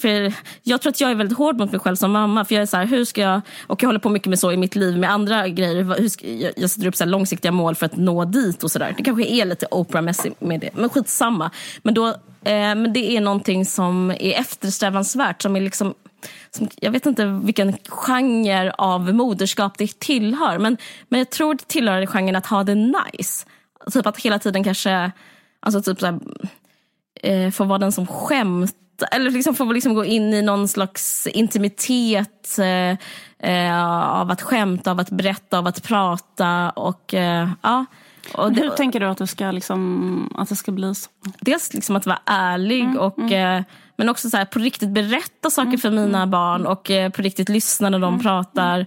för jag tror att jag är väldigt hård mot mig själv som mamma. För jag är så här, hur ska jag, och jag håller på mycket med så i mitt liv med andra grejer. Hur ska, jag, jag sätter upp så här långsiktiga mål för att nå dit och sådär. Det kanske är lite Oprah-mässigt med det, men skitsamma. Men, då, eh, men det är någonting som är eftersträvansvärt. Som är liksom, som, jag vet inte vilken genre av moderskap det tillhör. Men, men jag tror det tillhör genren att ha det nice. Typ att hela tiden kanske Alltså typ såhär, eh, få vara den som skämtar. Eller liksom få liksom gå in i någon slags intimitet eh, eh, av att skämta, av att berätta, av att prata. Och, eh, ja. och det, Hur tänker du att, du ska liksom, att det ska bli så? dels liksom att vara ärlig och eh, men också så här, på riktigt berätta saker för mina barn och eh, på riktigt lyssna när de pratar.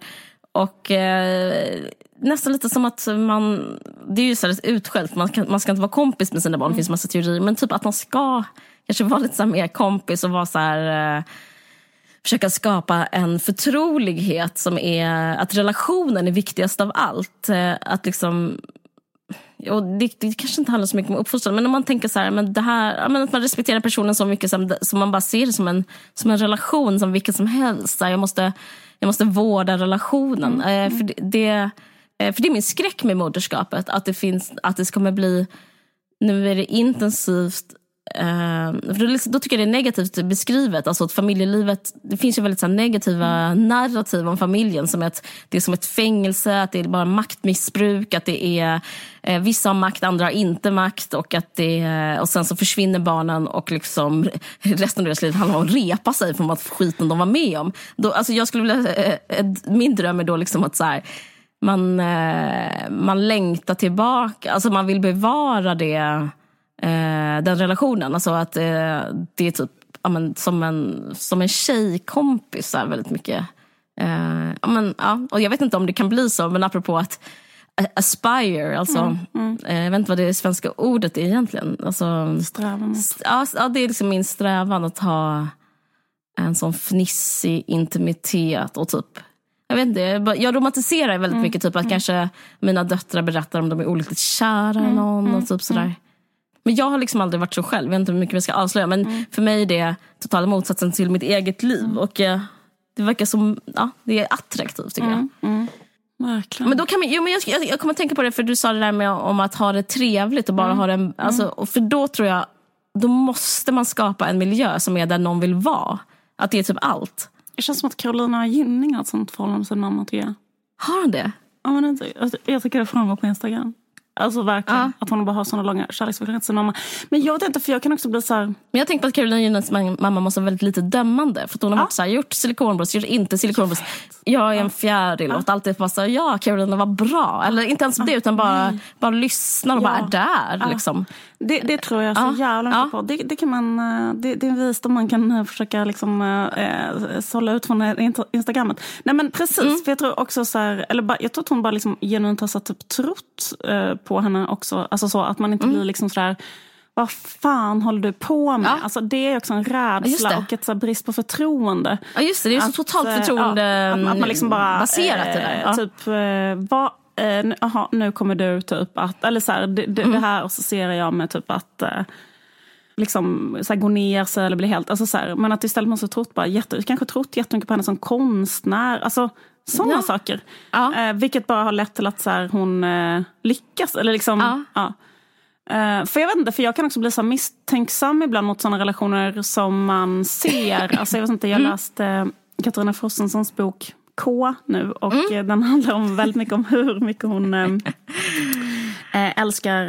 Och eh, nästan lite som att man, det är ju så här utskällt, man, kan, man ska inte vara kompis med sina barn, det finns massa teorier, men typ att man ska kanske vara lite så mer kompis och vara så här eh, försöka skapa en förtrolighet som är att relationen är viktigast av allt. Eh, Att liksom och det, det kanske inte handlar så mycket om uppfostran, men om man tänker så här, men det här, men att man respekterar personen så mycket som, som man bara ser det som en, som en relation, som vilken som helst. Så här, jag, måste, jag måste vårda relationen. Eh, för, det, det, för det är min skräck med moderskapet, att det, finns, att det kommer bli, nu är det intensivt Eh, för då, liksom- då tycker jag det är negativt beskrivet. Alltså att familjelivet, det finns ju väldigt så negativa narrativ om familjen. Som att det är som ett fängelse, att det är bara maktmissbruk. Att det är eh, vissa har makt, andra har inte makt. Och, att det, och sen så försvinner barnen och liksom resten av deras liv handlar om att repa sig från att skiten de var med om. Då, alltså jag skulle vilja, eh, eh, min dröm är då liksom att så här, man, eh, man längtar tillbaka, alltså man vill bevara det eh, den relationen. Alltså att eh, det är typ ja, men, som, en, som en tjejkompis så här, väldigt mycket. Ja, men, ja, och jag vet inte om det kan bli så, men apropå att aspire, alltså, Eh, jag vet inte vad det svenska ordet är egentligen. Alltså, Strävan ja, det är liksom min strävan att ha en sån fnissig intimitet och typ jag vet inte, jag jag romantiserar väldigt mycket typ att kanske mina döttrar berättar om de är olyckligt kära i någon och typ sådär. Men jag har liksom aldrig varit så själv, jag vet inte hur mycket vi ska avslöja men för mig är det totala motsatsen till mitt eget liv och eh, det verkar som, ja det är attraktivt tycker jag. Verkligen. Men då kan man, jo, men jag, jag, jag kommer att tänka på det för du sa det där med om att ha det trevligt och bara ha det, alltså, och för då tror jag, då måste man skapa en miljö som är där någon vill vara. Att det är typ allt. Det känns som att Carolina Gynning har ett sånt förhållande med sin mamma tycker jag. Har han det? Ja, men jag, jag tycker det framgår på Instagram. Alltså verkligen. Att hon bara har såna långa kärleksförklaringar till sin mamma. Men jag vet inte, för jag kan också bli så här... Men jag tänker på att Carolina Gynes mamma måste vara väldigt lite dömande. För att hon har varit så här, gjort silikonbröst, gjort inte silikonbröst. Jag är en fjäril. Och alltid bara så här, ja Carolina var bra. Eller inte ens det, utan bara, bara lyssnar och bara är där. Liksom. Det, det tror jag så Ja. jävla mycket Ja. på. Det, det, kan man, eh, det, det är en visdom man kan eh, försöka liksom, eh, sålla ut från eh, Instagrammet. Nej men precis, Mm. för jag tror också så här, eller bara, jag tror att hon bara liksom genuint har så typ trott eh, på henne också. Alltså så att man inte blir liksom sådär vad fan håller du på med? Mm. Ja. Alltså, det är också en rädsla och ett så brist på förtroende. Ja just det, det är så Att, totalt eh, förtroende ja, att, att man liksom bara, baserat det där. eh, Ja. Typ, eh, vad, eh, nu- aha, nu kommer du typ att, eller så här, det, det, Mm. det här associerar jag med typ att eh, liksom så här, gå ner sig eller bli helt, alltså så här, men att istället man så trott bara, jätte, kanske trott jättemycket på henne som konstnär, alltså sådana Ja. saker. Ja. Eh, vilket bara har lett till att så här, hon eh, lyckas, eller liksom, Ja. ja. Eh, för jag vet inte, för jag kan också bli så misstänksam ibland mot sådana relationer som man ser. Alltså jag vet inte, jag läste Katarina Frostensons bok K nu och eh, den handlar om väldigt mycket om hur mycket hon eh, eh, älskar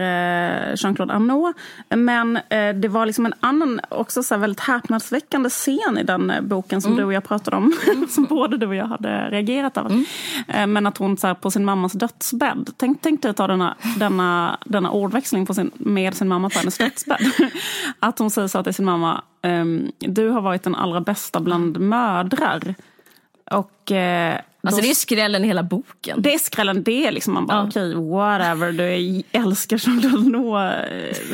Jean-Claude Arnault. Men det var liksom en annan, också så väldigt häpnadsväckande scen i den boken som du och jag pratade om. som både du och jag hade reagerat över. Eh, men att hon så här, på sin mammas dödsbädd, tänk, tänk dig att ta denna, denna, denna ordväxling på sin, med sin mamma på hennes dödsbädd. att hon säger så till sin mamma, ehm, du har varit den allra bästa bland mödrar. Och eh, Alltså då- det är skrällen i hela boken. det är skrällen, det är liksom man bara Ja. okej, whatever, du älskar Jean Delano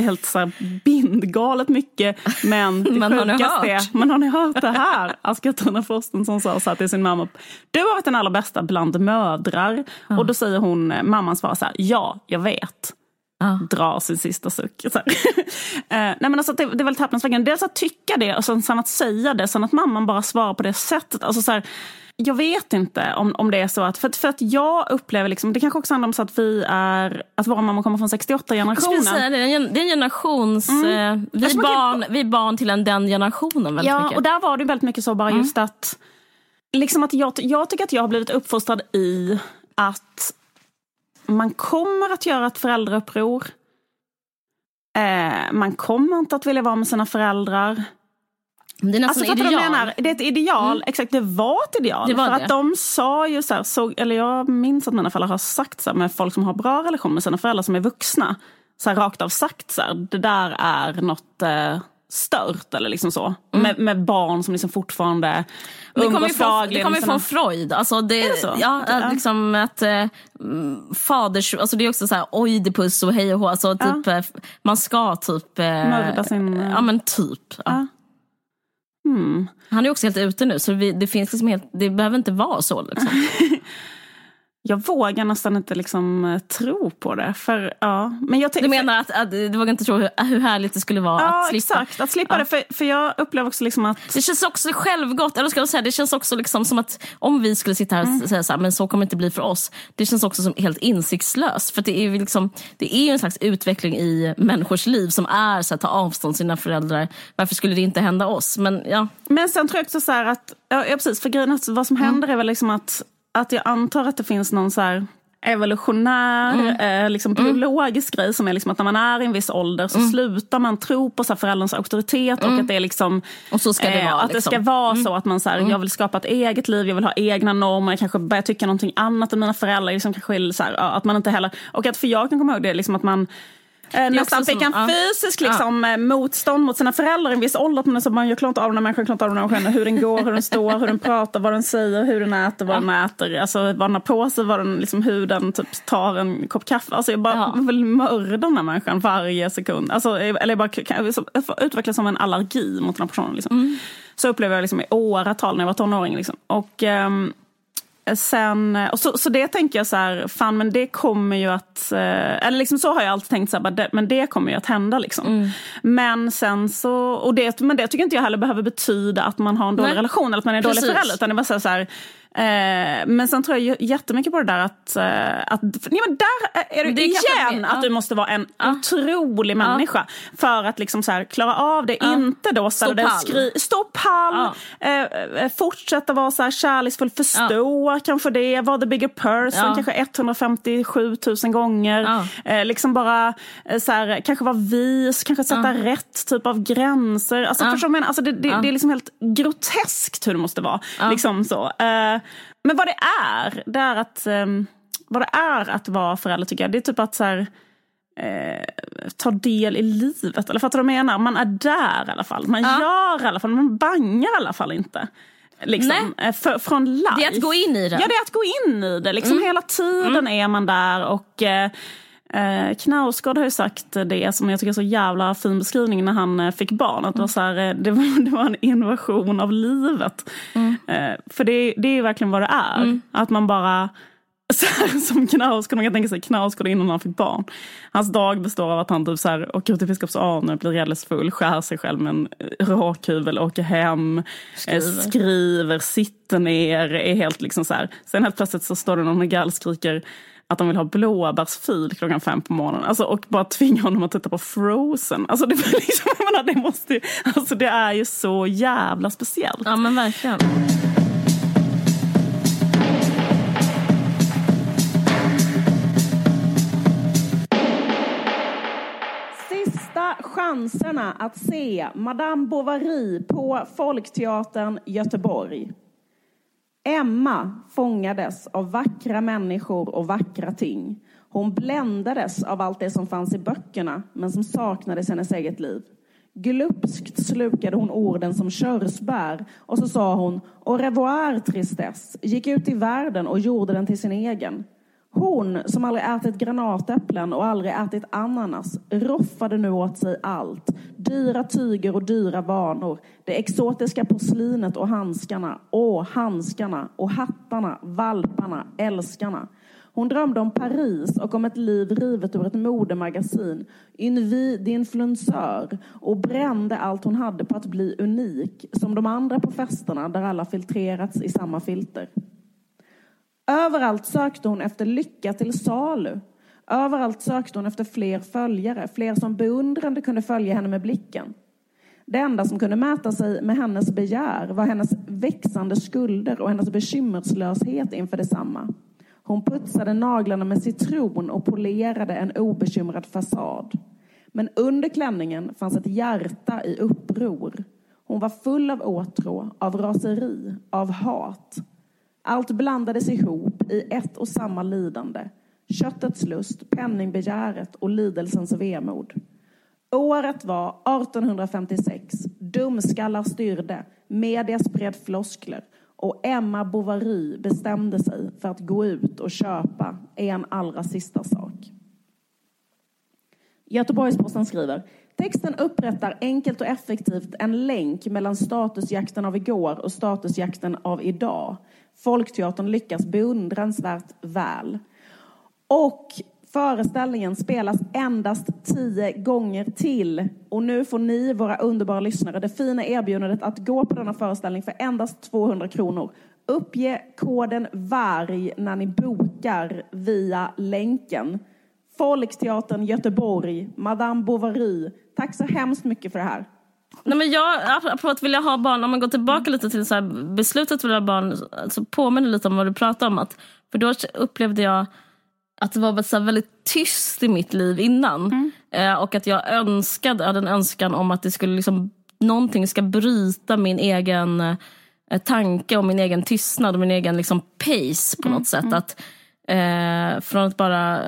helt så här bindgalet mycket. Men det Men sjukaste är, men har ni hört det här? Alltså Katarina Frosten som sa så här till sin mamma, du har varit den allra bästa bland mödrar. Och då säger hon, mamman svarar så här, ja, jag vet. Ja. Drar sin sista suck. Så. Eh, nej men alltså, det, det är väldigt häpnadsväckande. Dels att tycka det och sen, sen att säga det. Sen att mamman bara svarar på det sättet. Alltså, så här, jag vet inte om, om det är så att, för, att- för att jag upplever, liksom, det kanske också handlar om så att vi är, att våra mammor kommer från Jag skulle 68-generationen. säga det, det är en, generations... Eh, vi, är man kan- barn, vi är barn till en, den generationen väldigt Ja, mycket. och där var det väldigt mycket så bara just att, liksom att jag, jag tycker att jag har blivit uppfostrad i att man kommer att göra ett föräldrauppror. Eh, man kommer inte att vilja vara med sina föräldrar. Det är Alltså, fattar du menar? Det är ett ideal. Exakt, det var ett ideal. Det var för det. att de sa ju så här, så, eller jag minns att mina föräldrar har sagt så här, med folk som har bra relation med sina föräldrar som är vuxna. Så här, rakt av sagt så här, det där är något eh, stört eller liksom så. Med, med barn som liksom fortfarande Mm. Det kommer umgås från, det dagligen kommer med ju från Freud. Alltså det, Är det så? Ja, Ja. att liksom att eh, mm, faders... Alltså det är också så här oidipus och hej och hå. Alltså typ, eh, man ska typ... Eh, Mörda sin- Ja men typ. Ja. Ja. Hmm. Han är också helt ute nu så vi, det finns liksom helt, det behöver inte vara så. Liksom. Jag vågar nästan inte liksom eh, tro på det. För, ja. Men jag Du menar att, att du vågar inte tro hur, hur härligt det skulle vara Ja, att slippa? exakt. Att slippa Ja. det. För, för jag upplever också liksom att Det känns också självgott, eller ska jag säga, det känns också liksom som att om vi skulle sitta här och Mm. säga så här, men så kommer det inte bli för oss. Det känns också som helt insiktslöst. För det är ju liksom, det är ju en slags utveckling i människors liv som är så här, ta avstånd från sina föräldrar. Varför skulle det inte hända oss? Men ja, Men sen tror jag också så här att, ja, precis, för grejen vad som händer är väl liksom att, att jag antar att det finns någon så evolutionär, eh, liksom biologisk grej som är liksom att när man är i en viss ålder så slutar man tro på så föräldrarnas auktoritet och att det är liksom Och så ska det vara, att det liksom. ska vara så att man så här, jag vill skapa ett eget liv, jag vill ha egna normer, jag kanske börjar tycka någonting annat än mina föräldrar. Liksom kanske är så här, att man inte heller, och att för jag kan komma ihåg det liksom att man Eh, nästan fick en ja. fysisk liksom, eh, motstånd mot sina föräldrar i en viss ålder. Är så, man, jag klarar inte av den här människan, jag klarar inte av den här människan. Hur den går, hur den står, hur den pratar, vad den säger, hur den äter, vad den äter. Alltså vad den har på sig, vad den, liksom, hur den typ, tar en kopp kaffe. Alltså, jag bara Ja. vill mörda den här människan varje sekund. Alltså, eller jag bara kan, jag, så- jag får utveckla som en allergi mot den här personen. Liksom. Så upplever jag liksom, i åratal när jag var tonåring. Liksom. Och, ehm, Sen, och så, så det tänker jag så här, fan men det kommer ju att, eh, eller liksom så har jag alltid tänkt så här, det, men det kommer ju att hända liksom. Men sen så, och det, men det tycker inte jag heller behöver betyda att man har en dålig Nej. relation eller att man är en dålig förälder. Utan det bara så här, så här, Eh, men sen tror jag jättemycket på det där att... Eh, att nej men där är du Det igen ja. att du måste vara en Ja. otrolig människa för att liksom så här, klara av det. Ja. Inte då Stå pall. skri, Stå pall, eh, eh, fortsätta vara så här kärleksfull, förstå kanske det, vara the bigger person, Ja. kanske 157 000 gånger. Ja. Eh, liksom bara så här, kanske vara vis, kanske sätta rätt typ av gränser. Alltså, Ja. förstår du? Alltså, det, det, Ja. det är liksom helt groteskt hur det måste vara. Ja. Liksom så. Eh, men vad det är, det är att, ehm, vad det är att vara förälder tycker jag, det är typ att så här, eh, ta del i livet. Eller fattar du vad jag menar? Man är där i alla fall. Man Ja. gör i alla fall, man bangar i alla fall inte. Liksom, eh, för, från life. Det är att gå in i det. Ja, det är att gå in i det. Liksom Hela tiden är man där. och... Eh, Eh, Knausgård har ju sagt det som jag tycker är så jävla fin beskrivning när han eh, fick barn. Att det, var så här, eh, det, var, det var en invasion av livet. Eh, för det, det är verkligen vad det är. Att man bara, så här, som Knausgård, man kan tänka sig Knausgård innan han fick barn. Hans dag består av att han typ så här, åker ut till Biskopsarne, blir alldeles full, skär sig själv med en eh, rakhyvel, åker hem, skriver, Skriver. skriver sitter ner, är helt liksom så här. Sen helt plötsligt så står det någon och gallskriker att de vill ha blåbärsfil klockan fem på morgonen. Alltså, och bara tvinga honom att titta på Frozen. Alltså, det, liksom, jag menar, det, måste, ju- alltså, det är ju så jävla speciellt. Ja men verkligen. Sista chanserna att se Madame Bovary på Folkteatern Göteborg. Emma fångades av vackra människor och vackra ting. Hon bländades av allt det som fanns i böckerna, men som saknades i hennes eget liv. Glupskt slukade hon orden som körsbär och så sa hon au revoir tristess, gick ut i världen och gjorde den till sin egen. Hon som aldrig ätit granatäpplen och aldrig ätit ananas roffade nu åt sig allt. Dyra tyger och dyra vanor. Det exotiska porslinet och handskarna. Åh, handskarna och hattarna, valparna, älskarna. Hon drömde om Paris och om ett liv rivet ur ett modemagasin. Une vie d'influenceur. Och brände allt hon hade på att bli unik. Som de andra på festerna där alla filtrerats i samma filter. Överallt sökte hon efter lycka till salu. Överallt sökte hon efter fler följare, fler som beundrande kunde följa henne med blicken. Det enda som kunde mäta sig med hennes begär var hennes växande skulder och hennes bekymmerslöshet inför detsamma. Hon putsade naglarna med citron och polerade en obekymrad fasad. Men under klänningen fanns ett hjärta i uppror. Hon var full av åtrå, av raseri, av hat. Allt blandades ihop i ett och samma lidande. Köttets lust, penningbegäret och lidelsens vemod. Året var 1856. Dumskallar styrde, media spred floskler och Emma Bovary bestämde sig för att gå ut och köpa en allra sista sak. Göteborgs-Posten skriver Texten upprättar enkelt och effektivt en länk mellan statusjakten av igår och statusjakten av idag. Folkteatern lyckas beundransvärt väl. Och föreställningen spelas endast tio gånger till. Och nu får ni, våra underbara lyssnare, det fina erbjudandet att gå på denna föreställning för endast 200 kronor. Uppge koden VARG när ni bokar via länken. Folkteatern Göteborg, Madame Bovary. Tack så hemskt mycket för det här. Nej, men jag, apropå att vilja ha barn, om man går tillbaka lite till så här, beslutet att vilja ha barn, så påminner lite om vad du pratade om. Att, för då upplevde jag att det var så väldigt tyst i mitt liv innan. Eh, och att jag önskade, hade en önskan om att det skulle liksom, någonting ska bryta min egen eh, tanke och min egen tystnad och min egen liksom, pace på något sätt. Att, eh, från att bara,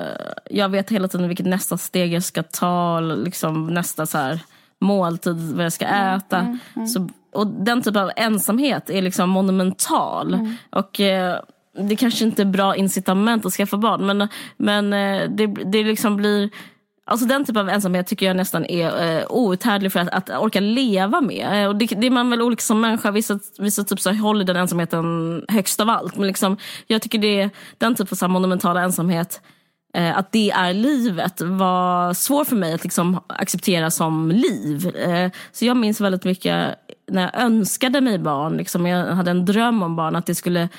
jag vet hela tiden vilket nästa steg jag ska ta, liksom, nästa så här, måltid, vad jag ska äta. Så, och den typen av ensamhet är liksom monumental. Och eh, det kanske inte är bra incitament att skaffa barn men, men eh, det, det liksom blir Alltså den typen av ensamhet tycker jag nästan är eh, outhärdlig för att, att orka leva med. Eh, och det, det är man väl olika som människa. Vissa, vissa typ så håller den ensamheten högst av allt. Men liksom, jag tycker det är den typen av så monumentala ensamhet Eh, att det är livet var svår för mig att liksom acceptera som liv. Eh, så jag minns väldigt mycket när jag önskade mig barn, liksom, jag hade en dröm om barn, att det skulle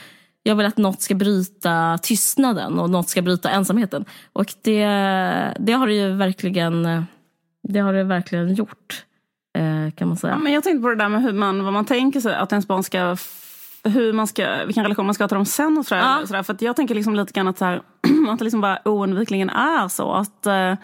jag vill att något ska bryta tystnaden och något ska bryta ensamheten. Och det, det har det ju verkligen, det har det verkligen gjort. Eh, kan man säga. Ja, men jag tänkte på det där med hur man, vad man tänker sig att ens barn ska hur man ska, vilken relation man ska ha till dem sen. Och sådär, ja. sådär. För jag tänker liksom lite grann att, så här, att det liksom bara oundvikligen är så. att eh,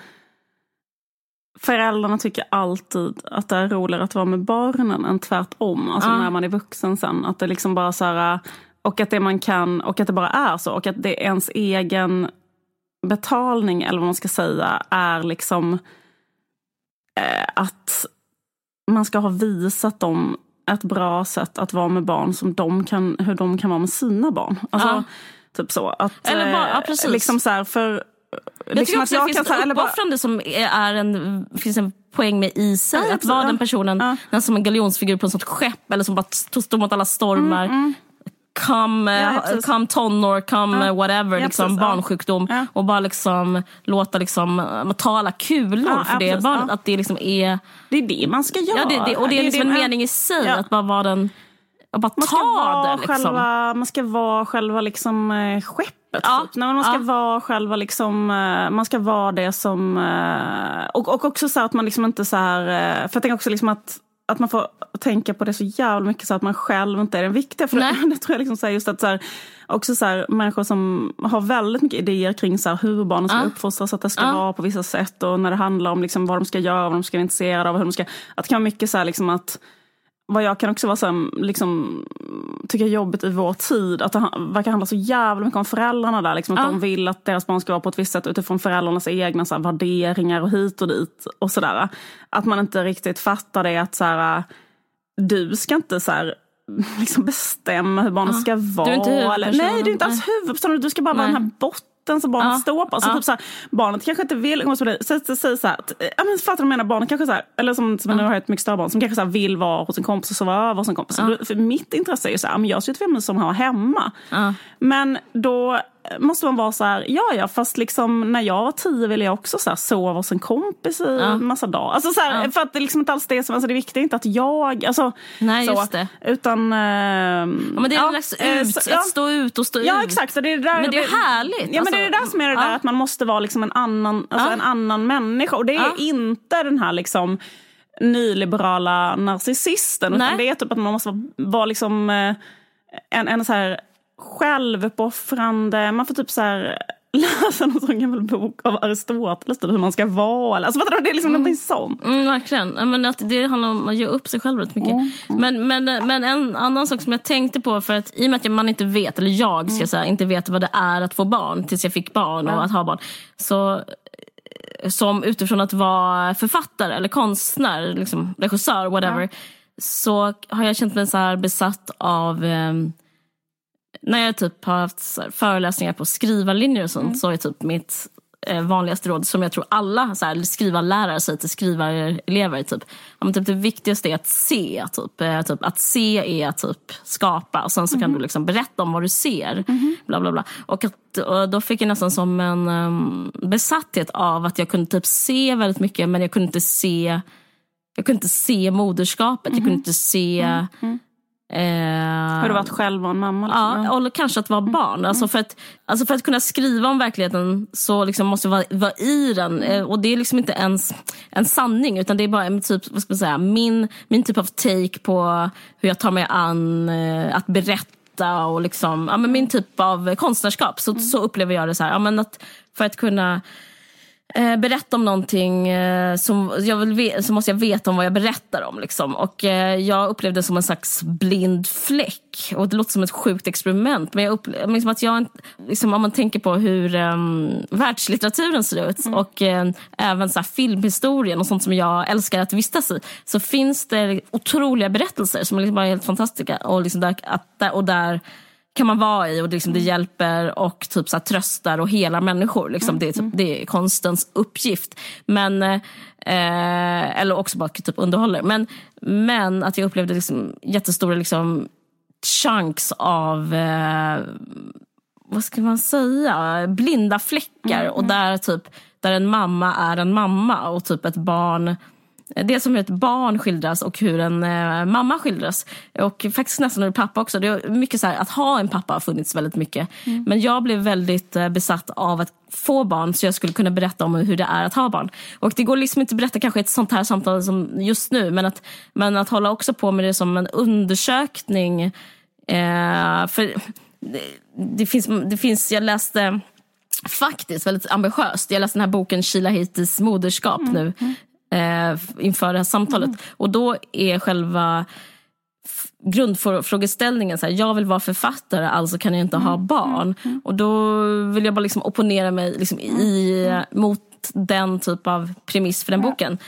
Föräldrarna tycker alltid att det är roligare att vara med barnen än tvärtom. Alltså ja. när man är vuxen sen. Att det liksom bara så här, och att det man kan, och att det bara är så. Och att det är ens egen betalning, eller vad man ska säga, är liksom eh, att man ska ha visat dem ett bra sätt att vara med barn som de kan, hur de kan vara med sina barn. Alltså, ja. Typ så. Att, eller bara, ja, precis. Liksom så här, för, jag liksom tycker också att det finns ett uppoffrande som är en, finns en poäng med i sig. Ja, att vara den personen, ja. som en galjonsfigur på ett sånt skepp eller som bara står mot alla stormar. Mm, mm come, ja, eh, come tonår, come ja. whatever, ja, liksom, barnsjukdom. Och bara liksom låta liksom, eh, tala kulor för det barnet. Att det liksom är... Det är det man ska göra. Ja, det, det, och det är liksom det, en mening i sig, att bara vara den... Att bara man ska ta vara det. Liksom. Själva, man ska vara själva liksom, eh, skeppet. Ja. Typ. Nej, man ska vara själva liksom, man ska vara det som... Och, och också så att man liksom inte så här... För jag tänker också liksom att att man får tänka på det så jävla mycket så att man själv inte är den viktiga. För det, det, tror jag liksom så här, just att så här, också så här, människor som har väldigt mycket idéer kring så här, hur barnen ska uh. uppfostras, att det ska uh. vara på vissa sätt och när det handlar om liksom, vad de ska göra, vad de ska vara intresserade av. Hur de ska, att det kan vara mycket så här, liksom att vad jag kan också vara så liksom, tycker är jobbigt i vår tid, att det verkar handla så jävla mycket om föräldrarna där. Liksom, att ja. de vill att deras barn ska vara på ett visst sätt utifrån föräldrarnas egna så här, värderingar och hit och dit. och sådär. Att man inte riktigt fattar det att så här, du ska inte så här, liksom bestämma hur barnet ja. ska vara. Du är inte huvudpersonen. Nej, du är inte alls huvudpersonen. Du ska bara Nej. vara den här botten botten som barnet ja. står på. Så ja. typ så här, barnet kanske inte vill umgås med dig. Så, så, så, så här, ja, men fattar du vad jag menar? Barnet kanske så här, eller som, som ja. nu har ett mycket större barn, som kanske så här, vill vara hos en kompis och sova över hos en kompis. Ja. För mitt intresse är ju så här, men jag ser ut för som har hemma. Men då måste man vara så här, ja ja, fast liksom när jag var tio ville jag också så här, sova hos en kompis i ja. massa dagar. Alltså så här, ja. För att det är liksom inte alls det som, alltså det viktiga är inte att jag, alltså, Nej, så, just det. Utan... Eh, ja, men det är ja, en ut, så, ja. att stå ut och stå ja, ut. Exakt, så det är det där, men det är härligt. Ja, alltså, men det är det där som är det där att man måste vara liksom en, annan, alltså en annan människa. Och det är inte den här liksom nyliberala narcissisten. Utan det är typ att man måste vara liksom eh, en, en så här självuppoffrande, man får typ så här läsa någon gammal bok av Aristoteles, typ hur man ska vara. Alltså, du, det är liksom mm. någonting sånt. Mm, verkligen. Men att det handlar om att ge upp sig själv rätt mycket. Mm. Men, men, men en annan sak som jag tänkte på, för att i och med att man inte vet, eller jag ska mm. säga, inte vet vad det är att få barn tills jag fick barn och att ha barn. Så som utifrån att vara författare eller konstnär, liksom, regissör, whatever. Så har jag känt mig så besatt av um, när jag typ har haft föreläsningar på skrivarlinjer och sånt mm. så är typ mitt eh, vanligaste råd som jag tror alla så här, skrivarlärare säger till skrivarelever. Typ, ja, typ det viktigaste är att se. Typ, eh, typ, att se är att typ, skapa och sen så mm. kan du liksom berätta om vad du ser. Mm. Bla, bla, bla. Och, att, och då fick jag nästan som en um, besatthet av att jag kunde typ se väldigt mycket men jag kunde inte se jag kunde inte se moderskapet, jag kunde inte se. Mm. Eh, har du varit själv och en mamma? Liksom? Ja, eller kanske att vara mm. barn. Alltså mm. för, att, alltså för att kunna skriva om verkligheten så liksom måste jag vara, vara i den. Mm. Och det är liksom inte ens en sanning utan det är bara en typ, vad ska man säga, min, min typ av take på hur jag tar mig an eh, att berätta och liksom, ja, men min typ av konstnärskap. Så, mm. så upplever jag det så här. Ja, men att för att kunna eh, berätta om någonting eh, som jag vill så måste jag veta om vad jag berättar om. Liksom. Och eh, Jag upplevde det som en slags blind fläck. Och Det låter som ett sjukt experiment. Men jag upplever, liksom att jag, liksom, om man tänker på hur eh, världslitteraturen ser ut mm. och eh, även så här, filmhistorien och sånt som jag älskar att vistas i. Så finns det otroliga berättelser som är liksom bara helt fantastiska. Och, liksom där, att, och där kan man vara i och det, liksom, det hjälper och typ så här, tröstar och hela människor. Liksom. Mm. Det, är typ, det är konstens uppgift. Men, eh, eller också bara typ underhåller. Men, men att jag upplevde liksom, jättestora liksom, chunks av eh, vad ska man säga, blinda fläckar. Mm. Och där, typ, där en mamma är en mamma och typ ett barn Dels som hur ett barn skildras och hur en eh, mamma skildras. Och faktiskt nästan hur pappa också. Det är mycket så här, att ha en pappa har funnits väldigt mycket. Mm. Men jag blev väldigt eh, besatt av att få barn så jag skulle kunna berätta om hur det är att ha barn. Och det går liksom inte att berätta kanske ett sånt här samtal som just nu men att, men att hålla också på med det som en undersökning. Eh, för det, det, finns, det finns, jag läste faktiskt väldigt ambitiöst. Jag läste den här boken Sheila Haitis moderskap mm. nu eh, inför det här samtalet. Mm. Och då är själva grundfrågeställningen så här, jag vill vara författare, alltså kan jag inte ha mm. barn. Mm. Mm. Och då vill jag bara liksom opponera mig liksom i, mot den typ av premiss för den boken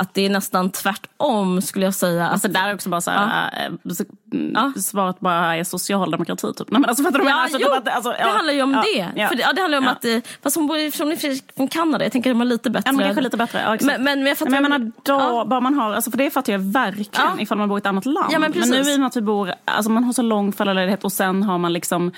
att det är nästan tvärtom skulle jag säga. Alltså där är också bara så här, ja. äh, ja. svaret bara är socialdemokrati typ. Nej, men alltså, fattar du ja, alltså, jo, typ att, alltså, ja. det handlar ju om det. För det, ja, det handlar om att, eh, fast hon bor från, från Kanada, jag tänker att de är lite bättre. Ja, men kanske lite bättre. Ja, men, men, men, jag fattar, men jag menar, då, bara man har, alltså, för det fattar jag verkligen ifall man bor i ett annat land. Ja, men, men nu i och med att vi bor, alltså man har så lång föräldraledighet och sen har man liksom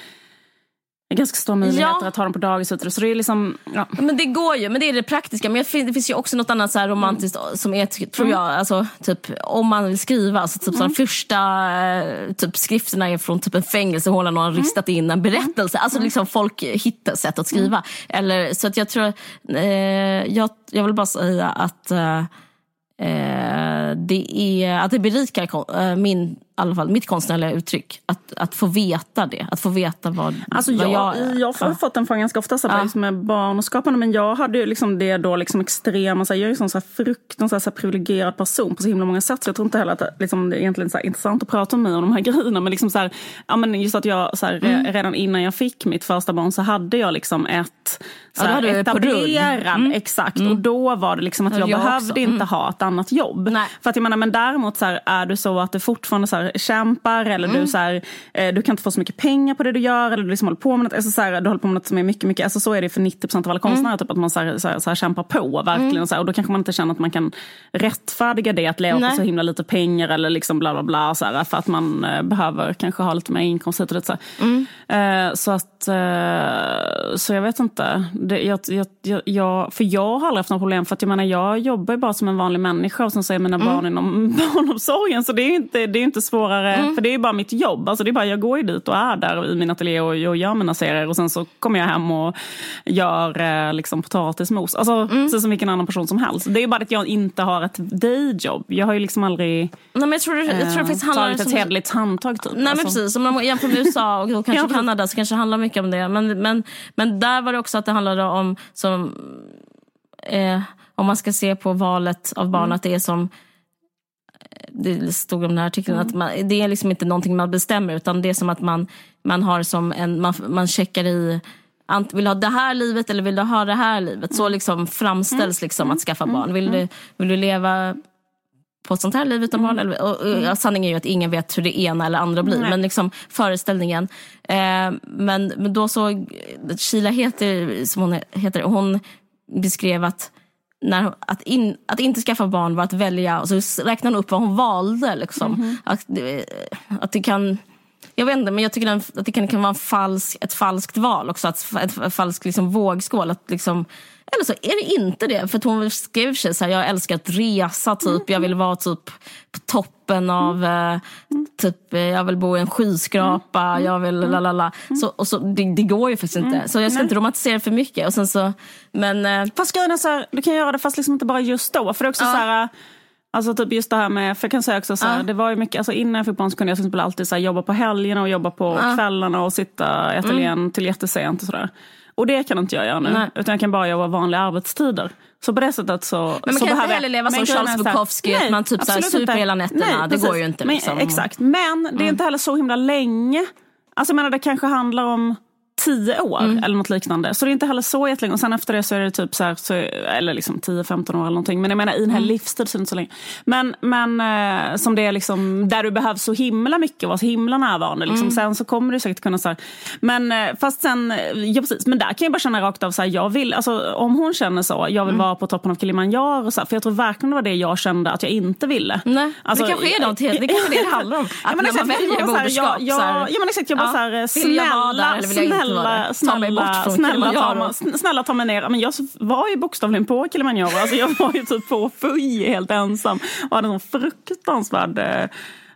ganska stora möjligheter ja. att ha dem på dagis. Så det är liksom, ja. Men det går ju, men det är det praktiska. Men det finns ju också något annat så romantiskt mm. som är, tror jag, mm. alltså, typ, om man vill skriva. Alltså, typ, mm. så första eh, typ, skrifterna är från typ, en fängelsehåla någon har mm. ristat in en berättelse. Alltså mm. liksom, folk hittar sätt att skriva. Eller, så att jag tror, eh, jag, jag vill bara säga att eh, Eh, det, är, att det berikar eh, min, alla fall, mitt konstnärliga uttryck. Att, att få veta det. Att få veta vad, alltså vad jag... Jag, jag har ja. fått den frågan ganska ofta så ja. liksom med barn och skapande. Men jag hade ju liksom det då liksom extrema, så här, jag är ju så här fruktansvärt så här, privilegierad person på så himla många sätt. Så jag tror inte heller att liksom, det är egentligen så här, intressant att prata med mig om de här grejerna. Men, liksom så här, ja, men just att jag så här, mm. redan innan jag fick mitt första barn så hade jag liksom ett så ja, etablerad, mm. exakt. Mm. Och då var det liksom att jag, jag behövde inte mm. ha ett annat jobb. Nej. För att jag menar, men däremot så här, är du så att du fortfarande så här, kämpar eller du, mm. så här, eh, du kan inte få så mycket pengar på det du gör eller du liksom håller på med något, alltså, så här, du håller på med något som är mycket, mycket, alltså, så är det för 90% av alla konstnärer, mm. typ, att man så här, så så kämpar på verkligen. Mm. Så och då kanske man inte känner att man kan rättfärdiga det, att leva på så himla lite pengar eller liksom bla bla bla. Så för att man eh, behöver kanske ha lite mer inkomst hit och dit. Så, eh, så att, eh, så jag vet inte. Det, jag, jag, jag, för jag har aldrig haft några problem, för att jag menar jag jobbar ju bara som en vanlig människa och sen så är mina mm. barn inom barnomsorgen. Så det är inte, det är inte svårare, mm. för det är bara mitt jobb. Alltså det är bara, jag går ju dit och är där i min ateljé och, och gör mina serier och sen så kommer jag hem och gör eh, liksom potatismos. Alltså mm. precis som vilken annan person som helst. Det är bara att jag inte har ett dayjob. Jag har ju liksom aldrig Nej, men jag tror, jag tror det handlar tagit ett hederligt handtag. Typ. Nej alltså. men precis, om man jämför med USA och kanske Kanada så kanske det handlar mycket om det. Men, men, men där var det också att det handlade om som, eh, om man ska se på valet av barn, mm. att det är som eh, det stod om den här artikeln, mm. att man, det är liksom inte någonting man bestämmer utan det är som att man, man har som en, man, man checkar i vill du ha det här livet eller vill du ha det här livet? Så mm. liksom framställs mm. liksom att skaffa mm. barn. Vill du, vill du leva på ett sånt här liv utan barn. Mm. Och, och, och, sanningen är ju att ingen vet hur det ena eller andra blir. Nej. Men liksom föreställningen. Eh, men, men då så, Sheila heter, som hon heter, hon beskrev att när, att, in, att inte skaffa barn var att välja, och så räknade hon upp vad hon valde. Liksom. Mm. Att, att det kan... Jag vet inte, men jag tycker att det kan, kan vara falsk, ett falskt val också. Ett, ett, ett falskt liksom, vågskål. Att liksom, eller så är det inte det. För hon skrev sig så här, jag älskar att resa, typ. jag vill vara typ på toppen av, mm. typ, eh, jag vill bo i en skyskrapa, mm. jag vill la la la. Så, och så, det, det går ju faktiskt inte. Mm. Så jag ska inte romantisera för mycket. Och sen så, men, eh, fast grejen är så här, du kan göra det fast liksom inte bara just då. För det är också ja. så här, Alltså typ just det här med, för jag kan säga också så här, ja. det var ju mycket, alltså innan jag fick barn så kunde jag till exempel alltid så här, jobba på helgerna och jobba på ja. kvällarna och sitta i ateljén mm. till jättesent och sådär. Och det kan inte jag göra nu. Nej. Utan jag kan bara jobba vanliga arbetstider. Så på det sättet så... Men man så kan inte heller leva som Charles Bukowski, att man typ så super hela nätterna. Nej, det går ju inte. Liksom. Nej, exakt. Men det är mm. inte heller så himla länge. Alltså jag menar det kanske handlar om tio år mm. eller något liknande. Så det är inte heller så jättelänge. Och sen efter det så är det typ så här, så, eller liksom 10-15 år eller någonting. Men jag menar i den här mm. livstiden så det så länge. Men, men eh, som det är liksom, där du behövs så himla mycket och vara så himla närvarande. Liksom. Mm. Sen så kommer du säkert kunna så här, Men eh, fast sen, ja precis. Men där kan jag bara känna rakt av så här, jag vill, alltså om hon känner så, jag vill mm. vara på toppen av Kilimanjaro. Så här, för jag tror verkligen det var det jag kände att jag inte ville. Nej, alltså, det kanske är något helt, det kanske det handlar om. Att ja, men när man väljer moderskap. Ja, ja, ja, men exakt, jag bara ja, så här, snälla, vara snälla, det. Ta mig snälla, från snälla, ta, snälla ta mig ner. Men jag var ju bokstavligen på Kilimanjaro. Alltså jag var ju typ på Fuji helt ensam och hade en sån fruktansvärd eh,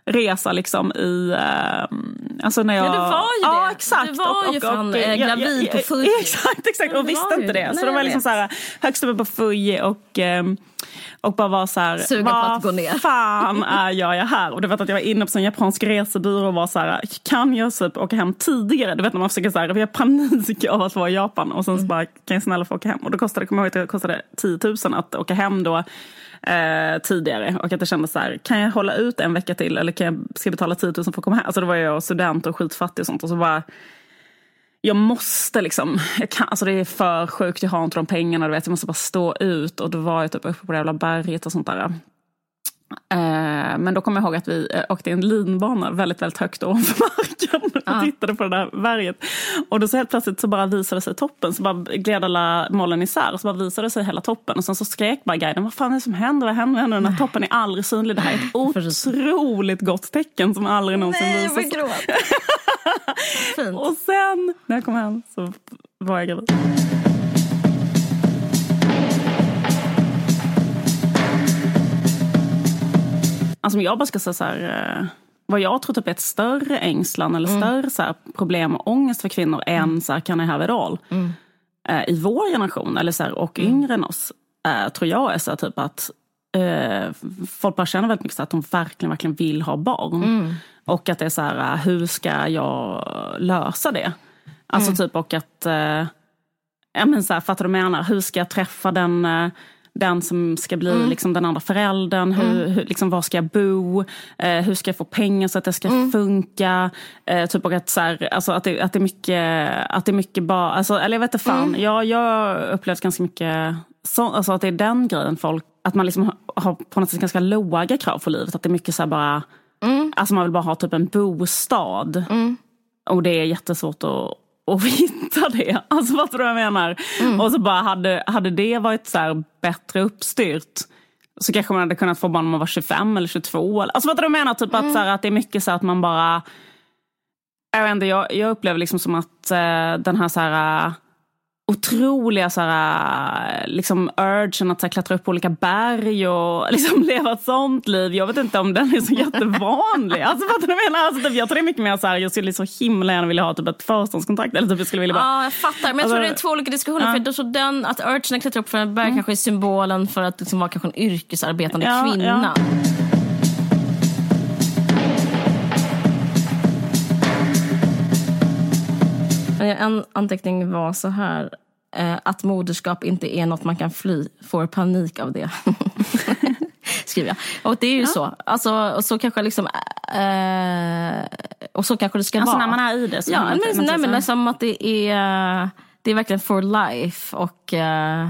resa liksom i... Eh, alltså när jag, Ja, du var ju Ja, det. exakt. Du var ju fan, eh, gravid på Fuji. Exakt, exakt. Ja, Och visste inte det. det. Så det var liksom så här, högst uppe på Fuji och, och bara var så här, Sugen på att gå ner. vad fan är jag, jag här? Och du vet att jag var inne på en japansk resebyrå och var så här, kan jag typ åka hem tidigare? Du vet när man försöker så här, vi har panik av att vara i Japan och sen så Mm. bara, kan jag snälla få åka hem? Och då kostade, kommer jag ihåg att det kostade 10 000 att åka hem då eh, tidigare och att jag kände så här, kan jag hålla ut en vecka till eller kan jag, ska jag betala 10 000 för att komma hem? Alltså då var jag student och skitfattig och sånt och så bara jag måste liksom, jag kan, alltså det är för sjukt, jag har inte de pengarna, du vet, jag måste bara stå ut. Och då var jag typ uppe på det jävla berget och sånt där. Eh, men då kommer jag ihåg att vi eh, åkte i en linbana väldigt, väldigt högt ovanför marken och Ja. tittade på det där berget. Och då så helt plötsligt så bara visade sig toppen, så bara gled alla molnen isär och så bara visade sig hela toppen. Och sen så skrek bara guiden, vad fan är det som händer? Vad händer? Vad händer? Den här toppen är aldrig synlig. Det här är ett otroligt gott tecken som aldrig någonsin Nej, visas. Fint. Och sen när jag kom hem så var jag gravid. Alltså om jag bara ska säga så här, eh, vad jag tror typ är ett större ängslan eller större så här, problem och ångest för kvinnor än så här, can I have it all? Eh, I vår generation eller så här, och yngre än oss eh, tror jag är så här, typ att eh, folk bara känner väldigt mycket så att de verkligen, verkligen vill ha barn. Och att det är så här, eh, hur ska jag lösa det? Alltså typ och att, eh, ja men så här, fattar du vad jag menar? Hur ska jag träffa den, den som ska bli liksom den andra föräldern? Hur, hur, liksom, var ska jag bo? Eh, hur ska jag få pengar så att det ska funka? Eh, typ och att, så här, alltså, att, det, att det är mycket, att det är mycket bara, alltså, eller jag vet inte fan. Jag, jag har upplevt ganska mycket så, alltså att det är den grejen folk, att man liksom har, på något sätt ganska låga krav på livet. Att det är mycket så här bara, alltså man vill bara ha typ en bostad. Och det är jättesvårt att, att hitta det. Alltså fattar du vad jag menar? Och så bara hade, hade det varit så här bättre uppstyrt så kanske man hade kunnat få barn när man var 25 eller 22. eller- Alltså fattar du vad jag menar? Typ att, så här, att det är mycket så att man bara... Jag, vet inte, jag, jag upplever liksom som att eh, den här så här otroliga så här, liksom urgen att så här, klättra upp på olika berg och liksom leva ett sånt liv. Jag vet inte om den är så jättevanlig. Alltså fattar du vad jag menar? Alltså, typ, jag tror det är mycket mer så här, jag skulle så himla gärna vilja ha typ ett förståndskontrakt. Eller typ jag skulle vilja bara... Ja, jag fattar. Men jag tror Alltså, det är två olika diskussioner. ja. För jag tror den, att urgen att klättra upp för en berg kanske är symbolen för att liksom vara kanske en yrkesarbetande Ja, kvinna. ja. En anteckning var så här. Eh, att moderskap inte är något man kan fly. Får panik av det. Skriver jag. Och det är ju så. Alltså, och så kanske liksom... Eh, och så kanske det ska Alltså vara. när man är i det så Ja, men, inte- nej, men liksom att det är, det är verkligen for life. Och, eh,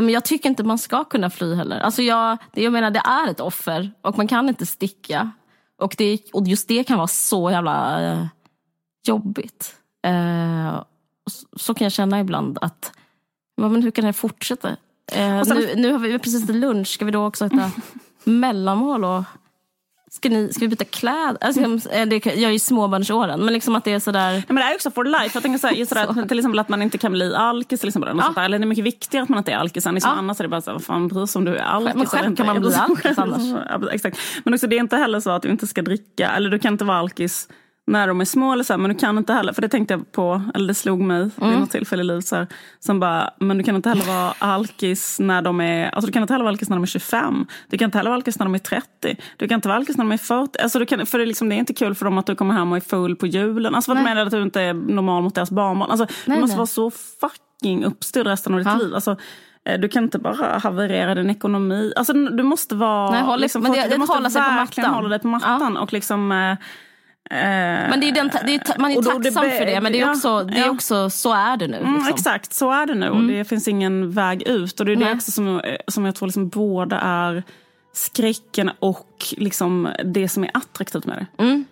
men jag tycker inte man ska kunna fly heller. Alltså jag, det, jag menar, det är ett offer och man kan inte sticka. Och, det, och just det kan vara så jävla eh, jobbigt. Eh, så, så kan jag känna ibland att, ja, men hur kan det fortsätta? Eh, sen- nu, nu har vi precis ätit lunch, ska vi då också äta mellanmål? Och, Ska, ni, ska vi byta kläder? Alltså, eh, det, jag är ju småbarnsåren, men liksom att det är sådär... Ja, men det är också for life. Jag tänker så här, just sådär, till exempel att man inte kan bli alkis. Till exempel, eller, sånt där. eller det är mycket viktigare att man inte är alkis. än Liksom, Ja. Annars är det bara så här, vad fan bryr sig om du är alkis Men själv kan man bli alkis annars. Ja, exakt. Men också det är inte heller så att du inte ska dricka, eller du kan inte vara alkis när de är små eller så här, men du kan inte heller, för det tänkte jag på, eller det slog mig Mm. vid något tillfälle i livet så här, som bara, men du kan inte heller vara alkis när de är, alltså du kan inte heller vara alkis när de är 25, du kan inte heller vara alkis när de är 30, du kan inte vara alkis när de är 40, alltså du kan, för det är, liksom, det är inte kul för dem att du kommer hem och är full på julen, alltså vad du menar att du inte är normal mot deras barnbarn, alltså Nej, du måste nej. vara så fucking uppstyrd resten av ditt Ja. liv, alltså eh, du kan inte bara haverera din ekonomi. Alltså, du måste vara... Nej, håll- liksom, men det- du det måste hålla sig på verkligen hålla dig på mattan. Och liksom, eh, Men det är den, det är, man är det tacksam be- för det, men det är också, det är också så är det nu. Mm, Liksom. exakt, så är det nu. Och det finns ingen väg ut. Och det är det Nej. också som, som jag tror liksom både är skräcken och liksom det som är attraktivt med det.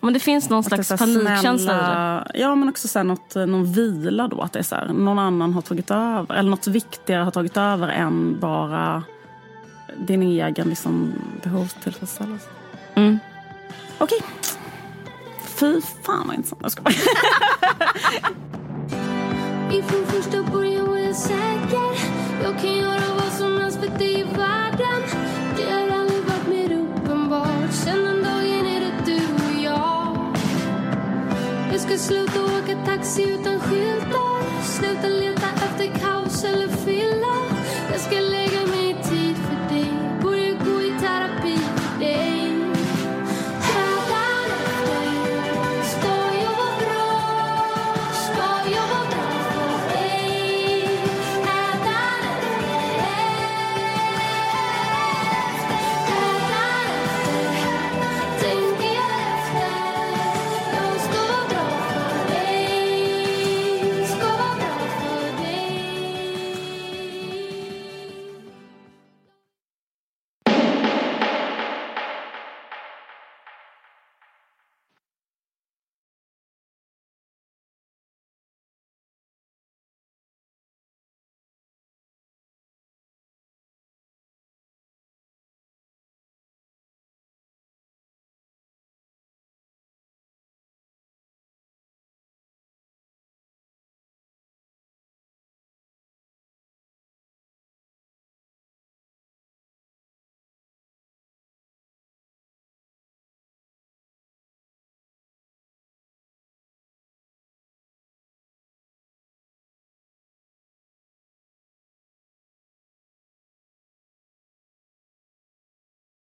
Men det finns någon Att det slags panikkänsla i det. Ja, men också så här något, någon vila då. Att det är så här, någon annan har tagit över. Eller något viktigare har tagit över än bara din egen liksom, behovstillfredsställelse. Mm. Okej. Fy fan vad intressant. Jag skojar. Ifrån första början var jag säker. Jag kan göra vad som helst för dig i världen. Det har aldrig varit mer uppenbart. Sen den dagen är det du och jag. Jag ska sluta åka taxi utan skyltar. Sluta leta efter kaos eller